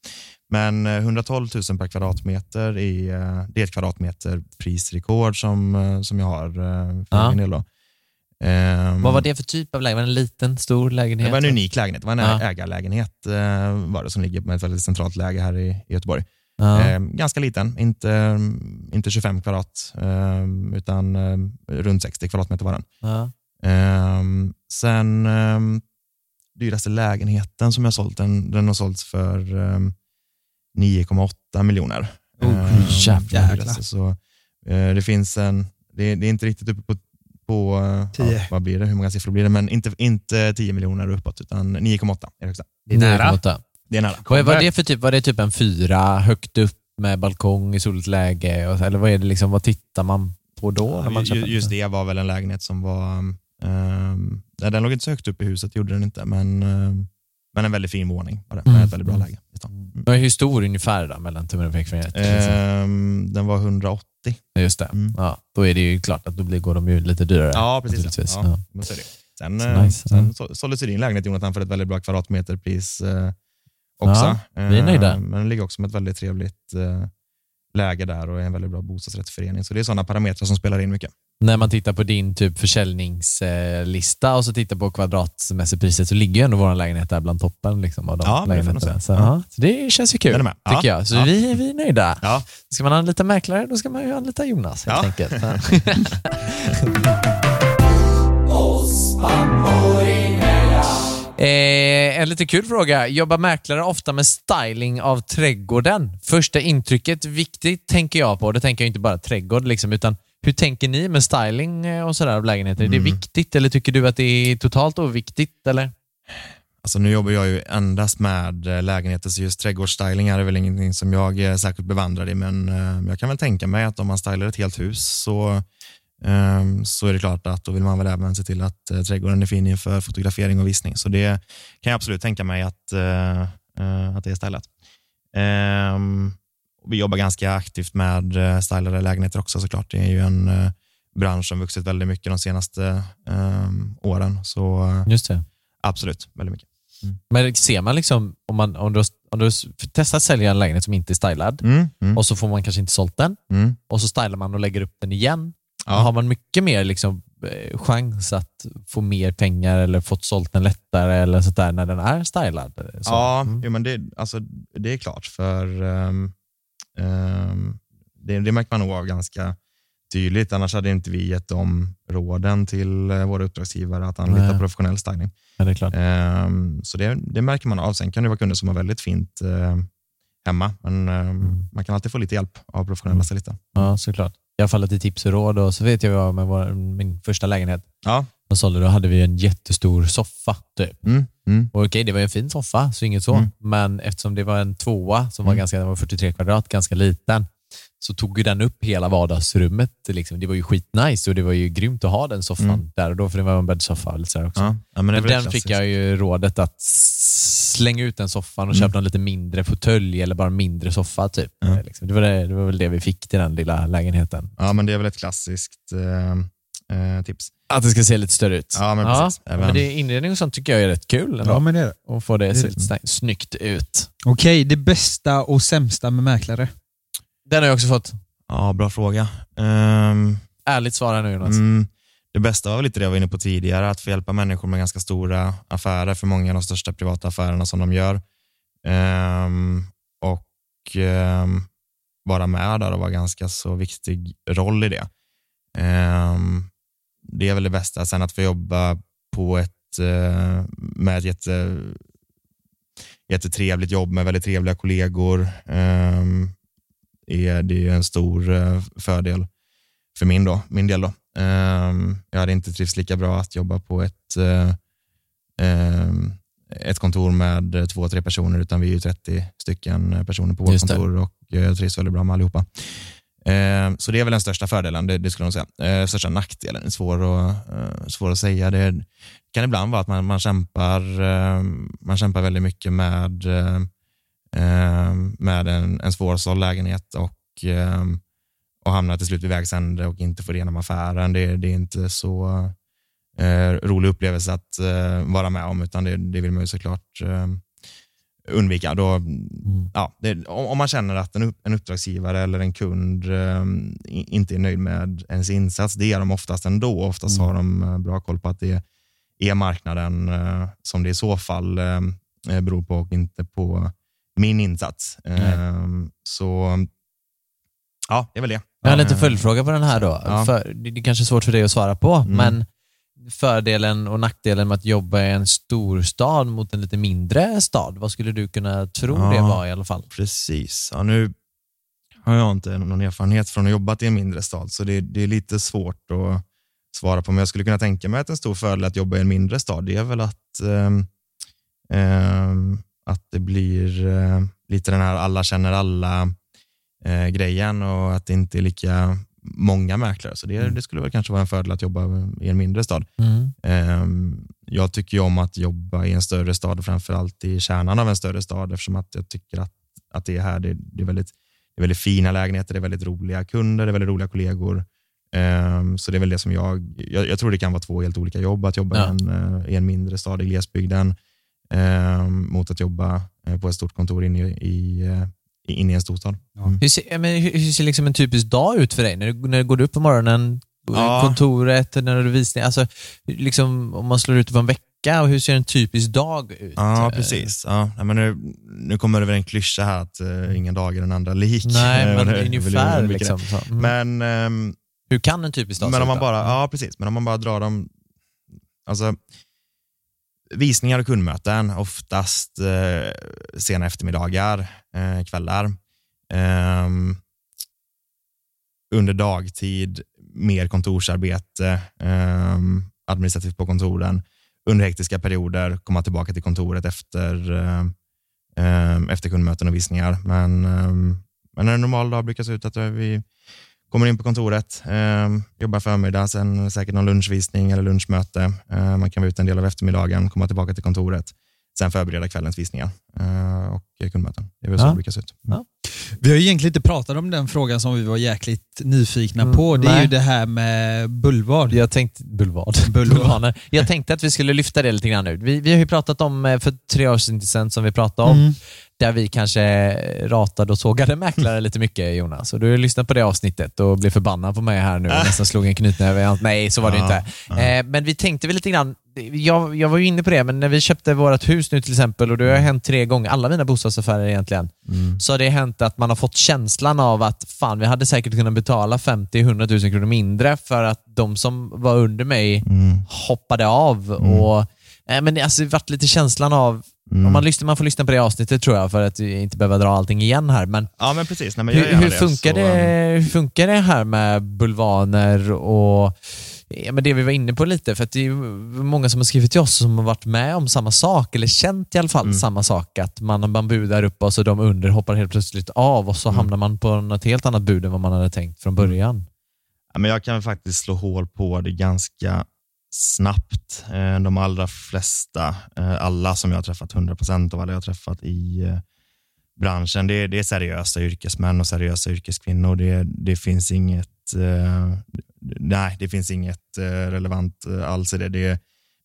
Men eh, 112 000 per kvadratmeter är, eh, det är ett kvadratmeterprisrekord som, eh, som jag har eh, för Ja. egen del. Då. Ehm, Vad var det för typ av lägenhet? Var det en liten, stor lägenhet? Det var en unik lägenhet. Det var en Ja. ägarlägenhet eh, var det, som ligger med ett väldigt centralt läge här i, i Göteborg. Ja. Ehm, ganska liten, inte, inte 25 kvadrat, ehm, utan runt 60 kvadratmeter var den. Ja. Sen dyraste lägenheten som jag sålt, den, den har sålts för ehm, 9,8 miljoner. Oh, Ehm, jävlar. Så, eh, det finns en, det, det är inte riktigt uppe på, på eh. Ja, vad blir det, hur många siffror blir det, men inte, inte 10 miljoner uppåt, utan 9,8 är det högsta. Det är nära. 9,8. Det är nära. Vad var det för typ? Var det typ en fyra högt upp med balkong i soligt läge? Och- Eller vad är det liksom, vad tittar man på då? när man Ju- köper ju- Just det var väl en lägenhet som var, um, nej, den låg inte så högt upp i huset, gjorde den inte, men um, Men en väldigt fin våning var det. Mm. Med ett väldigt bra läge. stan. Mm. Hur stor ungefär då, mellan tummen och pekfingret? Ehm, den var 180. Just det. Mm. Ja, då är det ju klart att då blir, går de ju lite dyrare. Ja, precis. Ja. Ja. Så det. Sen, Så eh, nice, sen så- såldes ju din lägenhet Jonathan för ett väldigt bra kvadratmeterpris eh, också. Ja, vi är nöjda. Eh, Men den ligger också med ett väldigt trevligt eh, läge där och är en väldigt bra bostadsrättsförening. Så det är sådana parametrar som spelar in mycket. När man tittar på din typ försäljningslista och så tittar på kvadratmässigt priset så ligger ju ändå vår lägenhet där bland toppen liksom, av de Ja, lägenheterna. Så, ja, så det känns ju kul, tycker Ja. jag. Så Ja. vi, vi är nöjda. Ja. Ska man anlita mäklare, då ska man ju anlita Jonas helt Ja. enkelt. Eh, en lite kul fråga. Jobbar mäklare ofta med styling av trädgården? Första intrycket, viktigt tänker jag på. Det tänker jag inte bara trädgård, liksom, utan hur tänker ni med styling eh, och sådär av lägenheter? Är det viktigt eller tycker du att det är totalt oviktigt? Eller? Alltså nu jobbar jag ju endast med eh, lägenheter, så just trädgårdsstyling är väl ingenting som jag är särskilt bevandrad i, men eh, jag kan väl tänka mig att om man stylar ett helt hus så, eh, så är det klart att då vill man väl även se till att eh, trädgården är fin inför fotografering och visning. Så det kan jag absolut tänka mig att, eh, eh, att det är stylat. Vi jobbar ganska aktivt med eh, stylade lägenheter också såklart. Det är ju en eh, bransch som vuxit väldigt mycket de senaste eh, åren, så eh, Just det. absolut, väldigt mycket. Men ser man liksom, om, man, om du, om du har testat att sälja en lägenhet som inte är stylad Mm, mm, och så får man kanske inte sålt den mm. och så stylar man och lägger upp den igen. Ja. Har man mycket mer liksom, chans att få mer pengar eller fått sålt den lättare eller sånt där när den är stylad? Så. Ja, Mm. jo, men det, alltså, det är klart. För ehm, det, det märker man nog av ganska tydligt. Annars hade inte vi gett dem råden till eh, våra uppdragsgivare att anlita Nej. professionell styling. Ja, det. Ehm, så det, det märker man av. Sen kan det vara kunder som har väldigt fint eh, hemma, men ehm, Mm. man kan alltid få lite hjälp av professionella stylister. Ja, såklart. I alla fall lite tips och råd. Och så vet jag med vår, min första lägenhet Ja. Som sålde, då hade vi en jättestor soffa. Typ. Mm, mm, Och okej, det var en fin soffa, så inget så. Mm. Men eftersom det var en tvåa som var Mm. ganska, den var 43 kvadrat, ganska liten, så tog ju den upp hela vardagsrummet. Liksom. Det var ju skitnice och det var ju grymt att ha den soffan Mm. där och då, för det var en bäddsoffa lite sådär också. ja. Men Men den fick klassiskt. jag ju rådet att slänga ut den soffan och Mm. köpa en lite mindre fåtölj eller bara en mindre soffa. Typ. Ja. Eh, Liksom. Det, var det, det var väl det vi fick till den lilla lägenheten. Ja, men det är väl ett klassiskt eh, eh, tips. Att det ska se lite större ut. Ja, men precis. Även- men det, inredning och sånt tycker jag är rätt kul ändå. Ja, men det är det. Och få det Det se är lite snyggt ut. Okej, det bästa och sämsta med mäklare? Den har jag också fått. Ja, bra fråga. Ehm, Ärligt svara nu Jonas. Mm, det bästa var väl lite det jag var inne på tidigare, att få hjälpa människor med ganska stora affärer, för många av de största privata affärerna som de gör. Ehm, och ehm, vara med där och vara ganska så viktig roll i det. Ehm, det är väl det bästa. Sen att få jobba på ett, eh, med ett jätte, jättetrevligt jobb med väldigt trevliga kollegor. ehm, är, det är en stor eh, fördel för min, då, min del. Då. Ehm, jag hade inte trivts lika bra att jobba på ett, eh, ehm, ett kontor med två, tre personer, utan vi är ju 30 stycken personer på vårt kontor och jag trivs väldigt bra med allihopa. Eh, så det är väl den största fördelen, det, det skulle jag nog säga. Eh, största nackdelen är svår att, eh, svår att säga. Det kan ibland vara att man, man, kämpar, eh, man kämpar väldigt mycket med, eh, med en, en svårsåld lägenhet och och hamnar till slut vid vägs ände och inte får igenom affären. Det, det är inte så rolig upplevelse att vara med om, utan det, det vill man ju såklart undvika. Då, ja, det, om, man känner att en, en uppdragsgivare eller en kund i- inte är nöjd med ens insats, det är de oftast ändå. Oftast har de eh, bra koll på att det är marknaden eh, som det i så fall eh, beror på och inte på min insats. Eh, så ja, det är väl det. Jag har lite Eh, följdfråga på den här då. Ja. För, det det är kanske är svårt för dig att svara på, Mm. men fördelen och nackdelen med att jobba i en stor stad mot en lite mindre stad, vad skulle du kunna tro Ja. det var i alla fall? Precis. Ja, nu har jag inte någon erfarenhet från att ha jobbat i en mindre stad, så det, det är lite svårt att svara på. Men jag skulle kunna tänka mig att en stor fördel att jobba i en mindre stad, det är väl att, ehm, ehm, att det blir eh, lite den här alla känner alla eh, grejen och att det inte är lika många mäklare, så det, det skulle väl kanske vara en fördel att jobba i en mindre stad. Mm. Ehm, Jag tycker ju om att jobba i en större stad, framförallt i kärnan av en större stad, eftersom att jag tycker att, att det är här, det, det, är väldigt, det är väldigt fina lägenheter, det är väldigt roliga kunder, det är väldigt roliga kollegor. Ehm, Så det är väl det som jag, jag, jag tror det kan vara två helt olika jobb, att jobba Ja. i, en, eh, i en mindre stad i glesbygden ehm, mot att jobba eh, på ett stort kontor inne i, i, eh, inne i en storstad. Mm. Hur ser, ja, men hur, hur ser liksom en typisk dag ut för dig? När du, när du går upp på morgonen, Ja. kontoret, när du visning, alltså, liksom, om man slår ut det på en vecka, och hur ser en typisk dag ut? Ja, Eh, precis. Ja, nej, men nu, nu kommer det väl en klyscha här att eh, ingen dag är den andra lik. Nej, Eh, men det ungefär. Liksom, så. Mm. Men, ehm, hur kan en typisk dag men se om man ut bara, ja precis, men om man bara drar dem, alltså visningar och kundmöten, oftast eh, sena eftermiddagar, eh, kvällar. Eh, under dagtid, mer kontorsarbete, eh, administrativt på kontoren. Under hektiska perioder, komma tillbaka till kontoret efter, eh, ehm, efter kundmöten och visningar. Men, ehm, men en normal dag brukar se ut att vi kommer in på kontoret, eh, jobbar förmiddag, sen säkert någon lunchvisning eller lunchmöte. Eh, man kan vara ute en del av eftermiddagen, komma tillbaka till kontoret, sen förbereda kvällens visningar eh, och kundmöten. Det är väl så Ja. det brukar se ut. Ja. Vi har ju egentligen inte pratat om den frågan som vi var jäkligt nyfikna Mm, på. Det är nej. ju det här med bulvad. Jag tänkte, bulvad. Bulvan. Bulvaner. Jag tänkte att vi skulle lyfta det lite grann nu. Vi, vi har ju pratat om, eh, för tre år sedan som vi pratade om, Mm. Där vi kanske ratade och sågade mäklare lite mycket Jonas. Och du har lyssnat på det avsnittet och blev förbannad på mig här nu och nästan slog en knytnäve Nej, så var det Ja, inte. Eh, men vi tänkte väl lite grann, jag, jag var ju inne på det, men när vi köpte vårt hus nu till exempel, och det har hänt tre gånger, alla mina bostadsaffärer egentligen, så har det hänt att man har fått känslan av att fan, vi hade säkert kunnat betala 50-100 000 kronor mindre för att de som var under mig hoppade av. Och, eh, men det har alltså varit lite känslan av, om man, lyssnar, man får lyssna på det avsnittet tror jag för att vi inte behöver dra allting igen här, men Ja, men precis. Nej, men hur, hur, det, funkar så, det, hur funkar det här med bulvaner och ja, men det vi var inne på lite? För att det är många som har skrivit till oss som har varit med om samma sak, eller känt i alla fall samma sak. Att man, man budar upp och så de under hoppar helt plötsligt av och så hamnar man på något helt annat bud än vad man hade tänkt från början. Ja, men jag kan faktiskt slå hål på det ganska snabbt. Eh, de allra flesta, eh, alla som jag har träffat, 100% av alla jag har träffat i eh, branschen, det är, det är seriösa yrkesmän och seriösa yrkeskvinnor. Det, det finns inget nej, det finns inget relevant alls i det. det.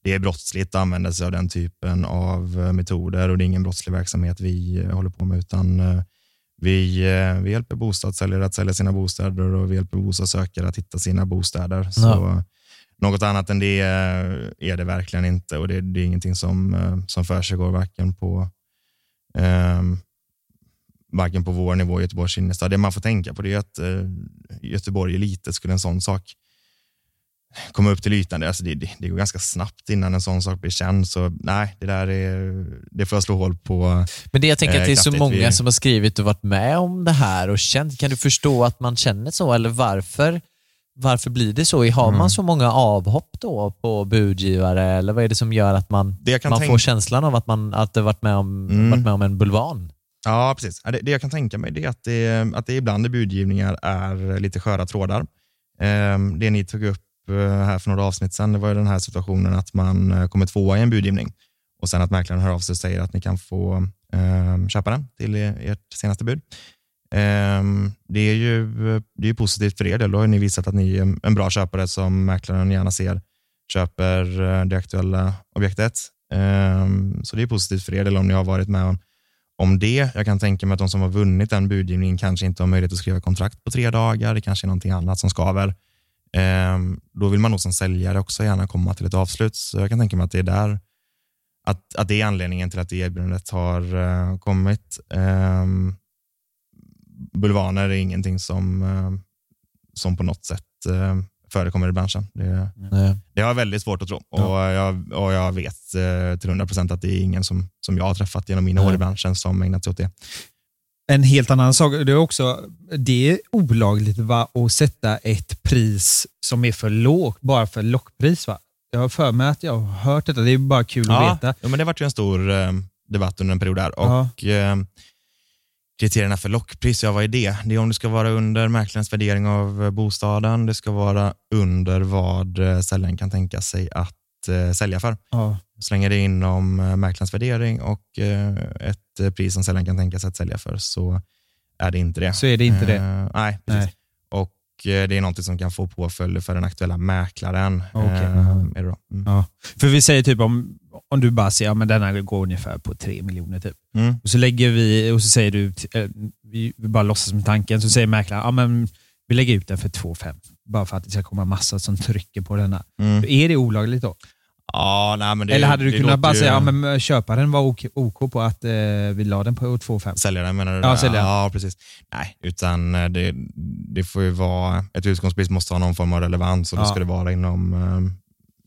Det är brottsligt att använda sig av den typen av metoder och det är ingen brottslig verksamhet vi håller på med, utan vi, vi hjälper bostadssäljare att sälja sina bostäder och vi hjälper bostadssökare att hitta sina bostäder. Så något annat än det eh, är det verkligen inte och det, det är ingenting som, eh, som försiggår varken på, eh, varken på vår nivå i Göteborgs innerstad. Det man får tänka på det är att eh, Göteborg är litet. Skulle en sån sak komma upp till ytan, det, alltså det, det, det går ganska snabbt innan en sån sak blir känd. Så nej, det där är, det får jag slå hål på. Men det jag tänker Eh, att det är så kraftigt. många Vi- som har skrivit och varit med om det här och känt. Kan du förstå att man känner så eller varför? Varför blir det så? Har Mm. man så många avhopp då på budgivare eller vad är det som gör att man, man får känslan av att man att det varit med om, Mm. varit med om en bulvan? Ja, precis. Det, det jag kan tänka mig är att det, att det ibland i budgivningar är lite sköra trådar. Ehm, Det ni tog upp eh, här för några avsnitt sedan, det var ju den här situationen att man eh, kommer tvåa i en budgivning och sen att mäklaren hör av sig och säger att ni kan få ehm, köpa den till ert senaste bud. Ehm, det är ju det är positivt för er del. Då har ni visat att ni är en bra köpare som mäklaren gärna ser köper eh, det aktuella objektet. Ehm, så det är positivt för er del om ni har varit med om om det. Jag kan tänka mig att de som har vunnit den budgivningen kanske inte har möjlighet att skriva kontrakt på tre dagar. Det kanske är någonting annat som skaver. Ehm, då vill man nog som säljare också gärna komma till ett avslut. Så jag kan tänka mig att det är där att, att det är anledningen till att det erbjudandet har eh, kommit. Bulvaner är ingenting som, eh, som på något sätt eh, förekommer i branschen. Det, Nej. det har jag väldigt svårt att tro och, jag, och jag vet eh, till 100 procent att det är ingen som, som jag har träffat genom mina år i Nej. branschen som ägnat sig åt det. En helt annan sak, det är också det är olagligt va, att sätta ett pris som är för lågt, bara för lockpris. Va? Jag har för mig att jag har hört detta, det är bara kul att veta. ja, men det var ju en stor eh, debatt under en period där. Ja. Och, eh, kriterierna för lockpris, ja vad är det? Det är om det ska vara under mäklarens värdering av eh, bostaden, det ska vara under vad eh, säljaren kan tänka sig att eh, sälja för. Ja. Så länge det är inom mäklarens värdering och ett pris som säljaren kan tänka sig att sälja för så är det inte det. Så är det inte det. Eh, nej, precis. Nej. Och det är något som kan få påföljder för den aktuella mäklaren. Okej. Eh, är det då. Mm. Ja. För vi säger typ om, om du bara säger att ja, men denna går ungefär på 3 miljoner. Typ. Mm. Och så lägger vi, och så säger du, eh, vi bara låtsas med tanken, så säger mäklaren ja, men vi lägger ut den för 2,5. Bara för att det ska komma massa som trycker på denna. Mm. Är det olagligt då? Ja, nej, men det, Eller hade du det kunnat bara ju- säga ja, men köparen var OK, OK på att eh, vi la den på 2,5? Säljaren menar du? Ja, säljaren. Ja, precis. Nej, utan eh, det, det får ju vara, ett utgångspris måste ha någon form av relevans och Ja. ska det vara inom, eh,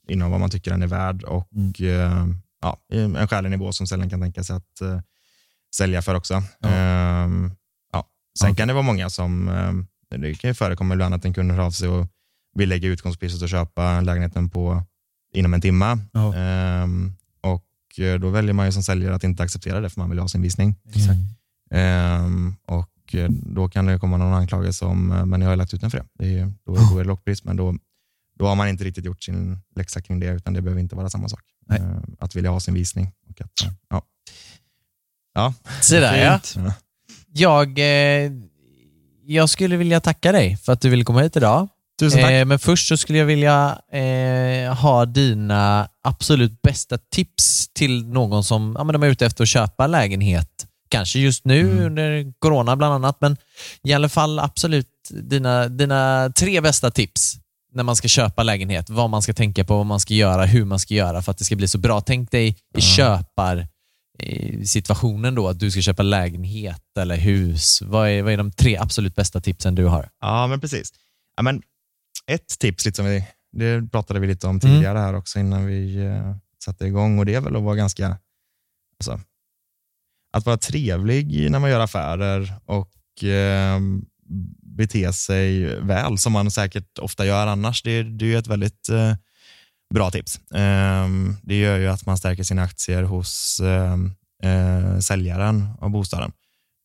inom vad man tycker den är värd och Mm. eh, ja, en skälig nivå som säljaren kan tänka sig att eh, sälja för också. Ja. Ehm, ja. Sen Okej. kan det vara många som, eh, det kan ju förekomma ibland att en kund hör av sig och vill lägga utgångspriset och köpa lägenheten på inom en timme. Ja. Ehm, och eh, då väljer man ju som säljare att inte acceptera det för man vill ha sin visning. Ehm, och då kan det komma någon anklagelse om, men jag har lagt ut den för det. det är, då, då är det lockpris, men då, då har man inte riktigt gjort sin läxa kring det, utan det behöver inte vara samma sak. Nej. Ehm, att vilja ha sin visning. Och att, eh, ja. Ja, Så där ja. Jag, eh, jag skulle vilja tacka dig för att du ville komma hit idag. Tusen tack. Eh, men först så skulle jag vilja eh, ha dina absolut bästa tips till någon som ja, men de är ute efter att köpa lägenhet. Kanske just nu Mm. under corona bland annat, men i alla fall absolut dina, dina tre bästa tips när man ska köpa lägenhet. Vad man ska tänka på, vad man ska göra, hur man ska göra för att det ska bli så bra. Tänk dig i köpar situationen då, att du ska köpa lägenhet eller hus. Vad är, vad är de tre absolut bästa tipsen du har? Ja, men precis. Ja, men ett tips, lite som vi, det pratade vi lite om tidigare här också innan vi eh, satte igång och det är väl att vara ganska, alltså, att vara trevlig när man gör affärer och eh, bete sig väl som man säkert ofta gör annars. Det, det är ett väldigt eh, bra tips. Eh, det gör ju att man stärker sina aktier hos eh, eh, säljaren av bostaden.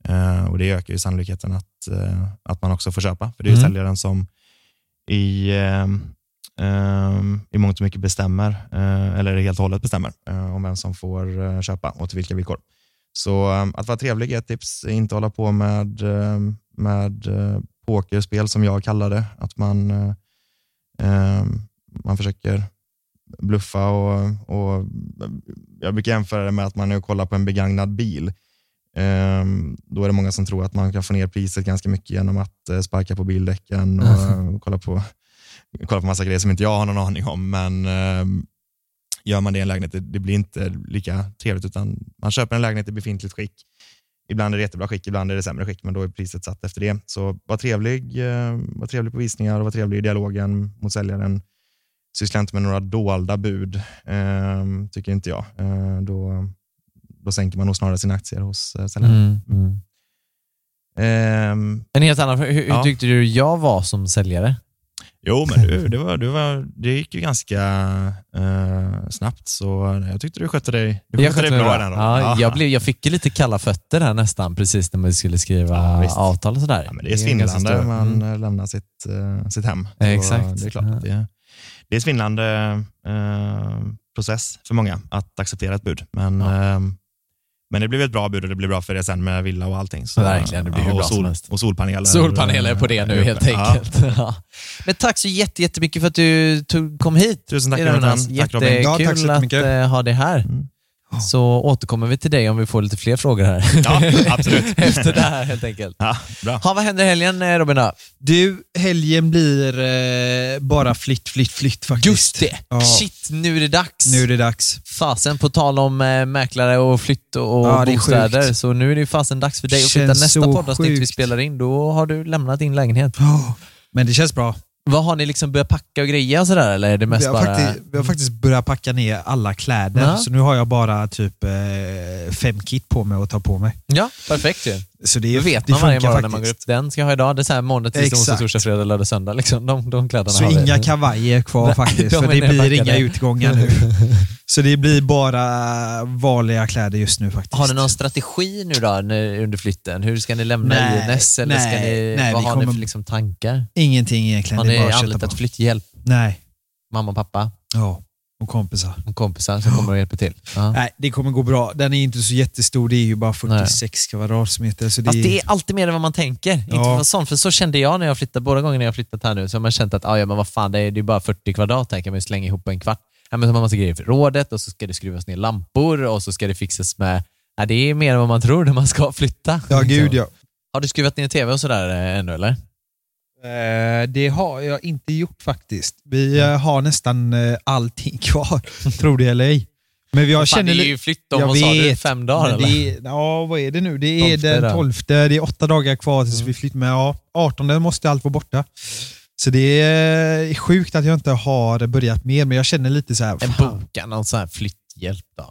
Eh, och Det ökar ju sannolikheten att, att man också får köpa. För det är Mm. säljaren som i, eh, eh, i mångt och mycket bestämmer, eller helt och hållet bestämmer, om vem som får köpa och till vilka villkor. Så eh, att vara trevlig är ett tips. Inte hålla på med, eh, med eh, pokerspel som jag kallar det. Att man, eh, eh, man försöker bluffa och, och jag brukar jämföra det med att man är och kollar på en begagnad bil. Ehm, Då är det många som tror att man kan få ner priset ganska mycket genom att eh, sparka på bildäcken och kolla på, kolla på massa grejer som inte jag har någon aning om. Men ehm, gör man det i en lägenhet, det, det blir inte lika trevligt utan man köper en lägenhet i befintligt skick. Ibland är det jättebra skick, ibland är det sämre skick, men då är priset satt efter det. Så var trevlig, eh, var trevlig på visningar och var trevlig i dialogen mot säljaren. Syssla inte med några dolda bud, eh, tycker inte jag. Eh, då, då sänker man nog snarare sina aktier hos eh, säljaren. Mm. Ehm, En helt annan. Hur, hur Ja. tyckte du jag var som säljare? Jo, men du, det, var, du var, det gick ju ganska eh, snabbt, så jag tyckte du skötte dig, du Jag, skötte dig skötte mig bra bra. ja, jag, blev, jag fick ju lite kalla fötter här nästan, precis när man skulle skriva Ja, avtal och sådär. Ja, men det är svindlande stor- man Mm. eh, lämnar sitt, eh, sitt hem. Så Exakt. Det är klart Ja. det, det är svindlande eh, process för många att acceptera ett bud. Men, eh, men det blev ett bra bud och det blev bra för det sen med villa och allting. Så, Verkligen, det blir hur och, bra som sol, helst. och solpaneler. Solpaneler på det nu helt ja. enkelt. Ja. Men tack så jätte- jättemycket för att du tog, kom hit. Tusen tack, Jonas. Jättekul Ja, tack så att eh, ha dig här. Mm. Så återkommer vi till dig om vi får lite fler frågor här. Ja, absolut. Efter det här helt enkelt. Ja, bra. Ha, vad händer i helgen eh, Robin? då? Du, helgen blir eh, bara flytt, flytt, flytt faktiskt. Just det! Ja. Shit, nu är det dags. Nu är det dags. Fasen, på tal om eh, mäklare och flytt och Ja, det är bostäder, så nu är det ju fasen dags för dig att flytta. Känns Nästa poddavsnitt vi spelar in, då har du lämnat din lägenhet. Ja, Men det känns bra. Vad Har ni liksom börjat packa och greja och sådär, eller är det Vi mest har, bara... faktiskt, vi har faktiskt börjat packa ner alla kläder, Ja. så nu har jag bara typ eh, fem kit på mig att ta på mig. Ja, perfekt ju. Så det, Då vet man varje morgon när man går upp. Den ska jag ha idag. Det är så här måndag, tisdag, onsdag, torsdag, fredag, lördag, söndag. Liksom. De, de kläderna Så har vi. inga kavajer kvar Nej, faktiskt, de för är det blir inga utgångar nu. Så det blir bara vanliga kläder just nu faktiskt. Har ni någon strategi nu då under flytten? Hur ska ni lämna Nej, INS? Eller ska nej, ni, nej, vad har ni kommer- för liksom tankar? Ingenting egentligen. Har är ni anlitat flytthjälp? Nej. Mamma och pappa Ja, och kompisar. och kompisar som kommer och hjälper till? Ja. Nej, det kommer gå bra. Den är inte så jättestor, det är ju bara 46 kvadratmeter. Så det, Fast det är alltid mer än vad man tänker. Inte för, att vara sån, för så kände jag när jag flyttade, båda gångerna jag flyttat här nu, så har man känt att ah, ja, men vad fan, det är, det är bara 40 kvadrat, här kan man ju slänga ihop en kvart. Ja, men så har man massa grejer för rådet och så ska det skruvas ner lampor och så ska det fixas med... Ja, det är mer än vad man tror när man ska flytta. Ja, gud ja. Har du skruvat ner tv och sådär eh, ännu eller? Eh, det har jag inte gjort faktiskt. Vi eh, har nästan eh, allting kvar, tror det eller ej. Men jag känner det är ju flytt om, vad sa du, fem dagar eller? det Ja, vad är det nu? Det är den då. 12. Det är åtta dagar kvar tills Mm. vi flyttar. Men ja, 18 måste allt vara borta. Så det är sjukt att jag inte har börjat mer, men jag känner lite så här. En boka någon sån här flytthjälp då?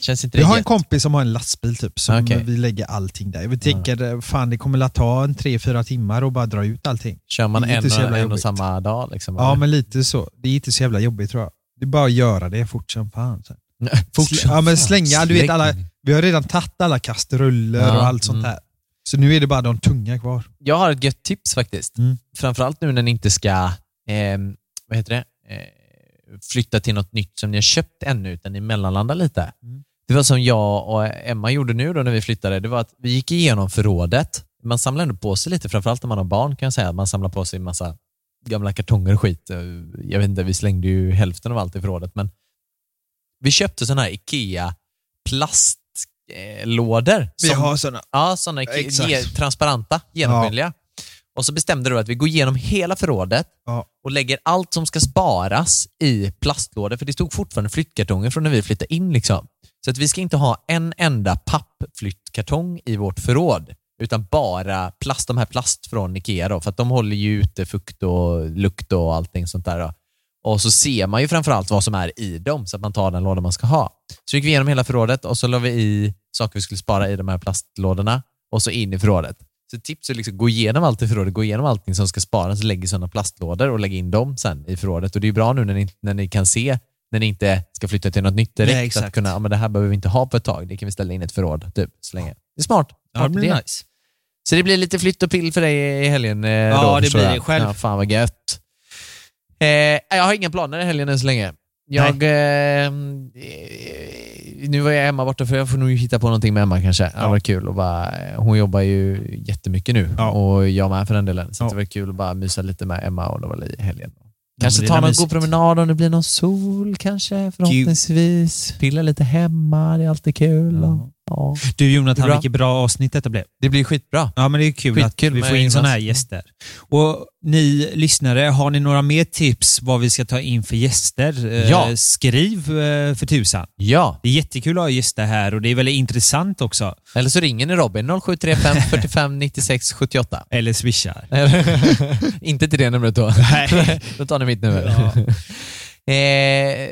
Känns inte Jag har en kompis som har en lastbil typ, som Okej. vi lägger allting där. Jag vill tänka, fan det kommer att ta en tre, fyra timmar och bara dra ut allting. Kör man en, en och jobbigt. samma dag? Liksom, Ja, eller? men lite så. Det är inte så jävla jobbigt tror jag. Det är bara att göra det fort som fan. Så. Fort som ja, men slänga, du vet alla, vi har redan tagit alla kastruller Ja, och allt sånt mm. där. Så nu är det bara de tunga kvar. Jag har ett gött tips faktiskt. Mm. Framförallt nu när ni inte ska ehm, vad heter det? Eh, flytta till något nytt som ni har köpt ännu, utan ni mellanlandar lite. Mm. Det var som jag och Emma gjorde nu då när vi flyttade. Det var att vi gick igenom förrådet. Man samlar ändå på sig lite, framförallt när man har barn kan jag säga. Man samlar på sig en massa gamla kartonger och skit. Jag vet inte, vi slängde ju hälften av allt i förrådet, men vi köpte sådana här IKEA plastlådor. Vi som- har sådana. Ja, sådana ge, transparenta, genomskinliga. Och så bestämde du att vi går igenom hela förrådet Ja. och lägger allt som ska sparas i plastlådor, för det stod fortfarande flyttkartonger från när vi flyttade in. Liksom. Så att vi ska inte ha en enda pappflyttkartong i vårt förråd, utan bara plast, de här plast från Ikea, då, för att de håller ju ute fukt och lukt och allting sånt där. Då. Och så ser man ju framförallt vad som är i dem, så att man tar den låda man ska ha. Så gick vi igenom hela förrådet och så la vi i saker vi skulle spara i de här plastlådorna och så in i förrådet. Så tips är liksom gå igenom allt i förrådet, gå igenom allting som ska sparas, lägg i sådana plastlådor och lägg in dem sen i förrådet. Och det är bra nu när ni, när ni kan se, när ni inte ska flytta till något nytt direkt, Nej, exakt. att kunna, ja, men det här behöver vi inte ha på ett tag, det kan vi ställa in ett förråd typ, så länge. Det är smart. Ja, det blir nice. Så det blir lite flytt och pill för dig i helgen eh, Ja, då, det blir jag. det själv. Ja, fan vad gött. Eh, jag har inga planer i helgen än så länge. Jag, eh, eh, nu var jag Emma borta för jag får nog hitta på någonting med Emma kanske. Det var kul att bara, hon jobbar ju jättemycket nu Ja. och jag med för den delen. Så Ja. det var kul att bara mysa lite med Emma och det var i helgen. Kanske ta någon god promenad om det blir någon sol kanske förhoppningsvis. Pilla lite hemma, det är alltid kul. Och, ja. Du Jonathan, Bra. vilket bra avsnitt detta blev. Det blir skitbra. Ja, men det är kul Skitkul att vi får in sådana här gäster. Och ni lyssnare, har ni några mer tips vad vi ska ta in för gäster? Eh, Ja. Skriv eh, för tusan. Ja, Det är jättekul att ha gäster här och det är väldigt intressant också. eller så ringer ni Robin 0735 45 96 78. Eller swishar. Inte till det numret då. Nej. då tar ni mitt nummer. eh,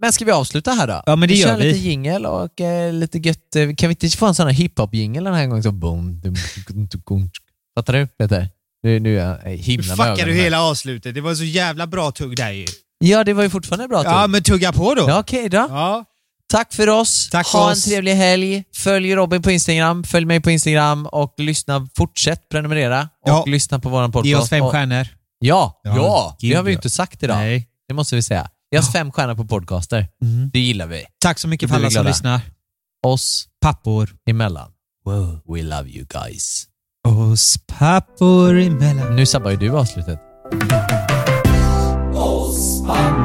men ska vi avsluta här då? Ja, men det vi gör kör vi. lite jingel och eh, lite gött. eh, Kan vi inte få en sån här hiphop-jingel den här gången? Så boom, dum, dum, dum, dum. Fattar du Peter? Nu, nu är jag Nu himla med fuckar du ögonen här. hela avslutet. Det var så jävla bra tugg där ju. Ja, det var ju fortfarande bra. Ja, Ja, men tugga på då. ja Okej då. Ja. Tack för oss. Tack för ha oss. en trevlig helg. Följ Robin på Instagram, följ mig på Instagram och lyssna. Fortsätt prenumerera och Ja. lyssna på våran podcast. Ge oss fem Och- stjärnor. Ja, Ja, ja, det gud, har vi ju ja. inte sagt idag. Nej. Det måste vi säga. Ge oss fem stjärnor på podcaster. Mm. Det gillar vi. Tack så mycket för alla som lyssnar. Oss Pappor. emellan. We love you guys. Oss pappor emellan. Nu sabbar ju du avslutet. Oss pappor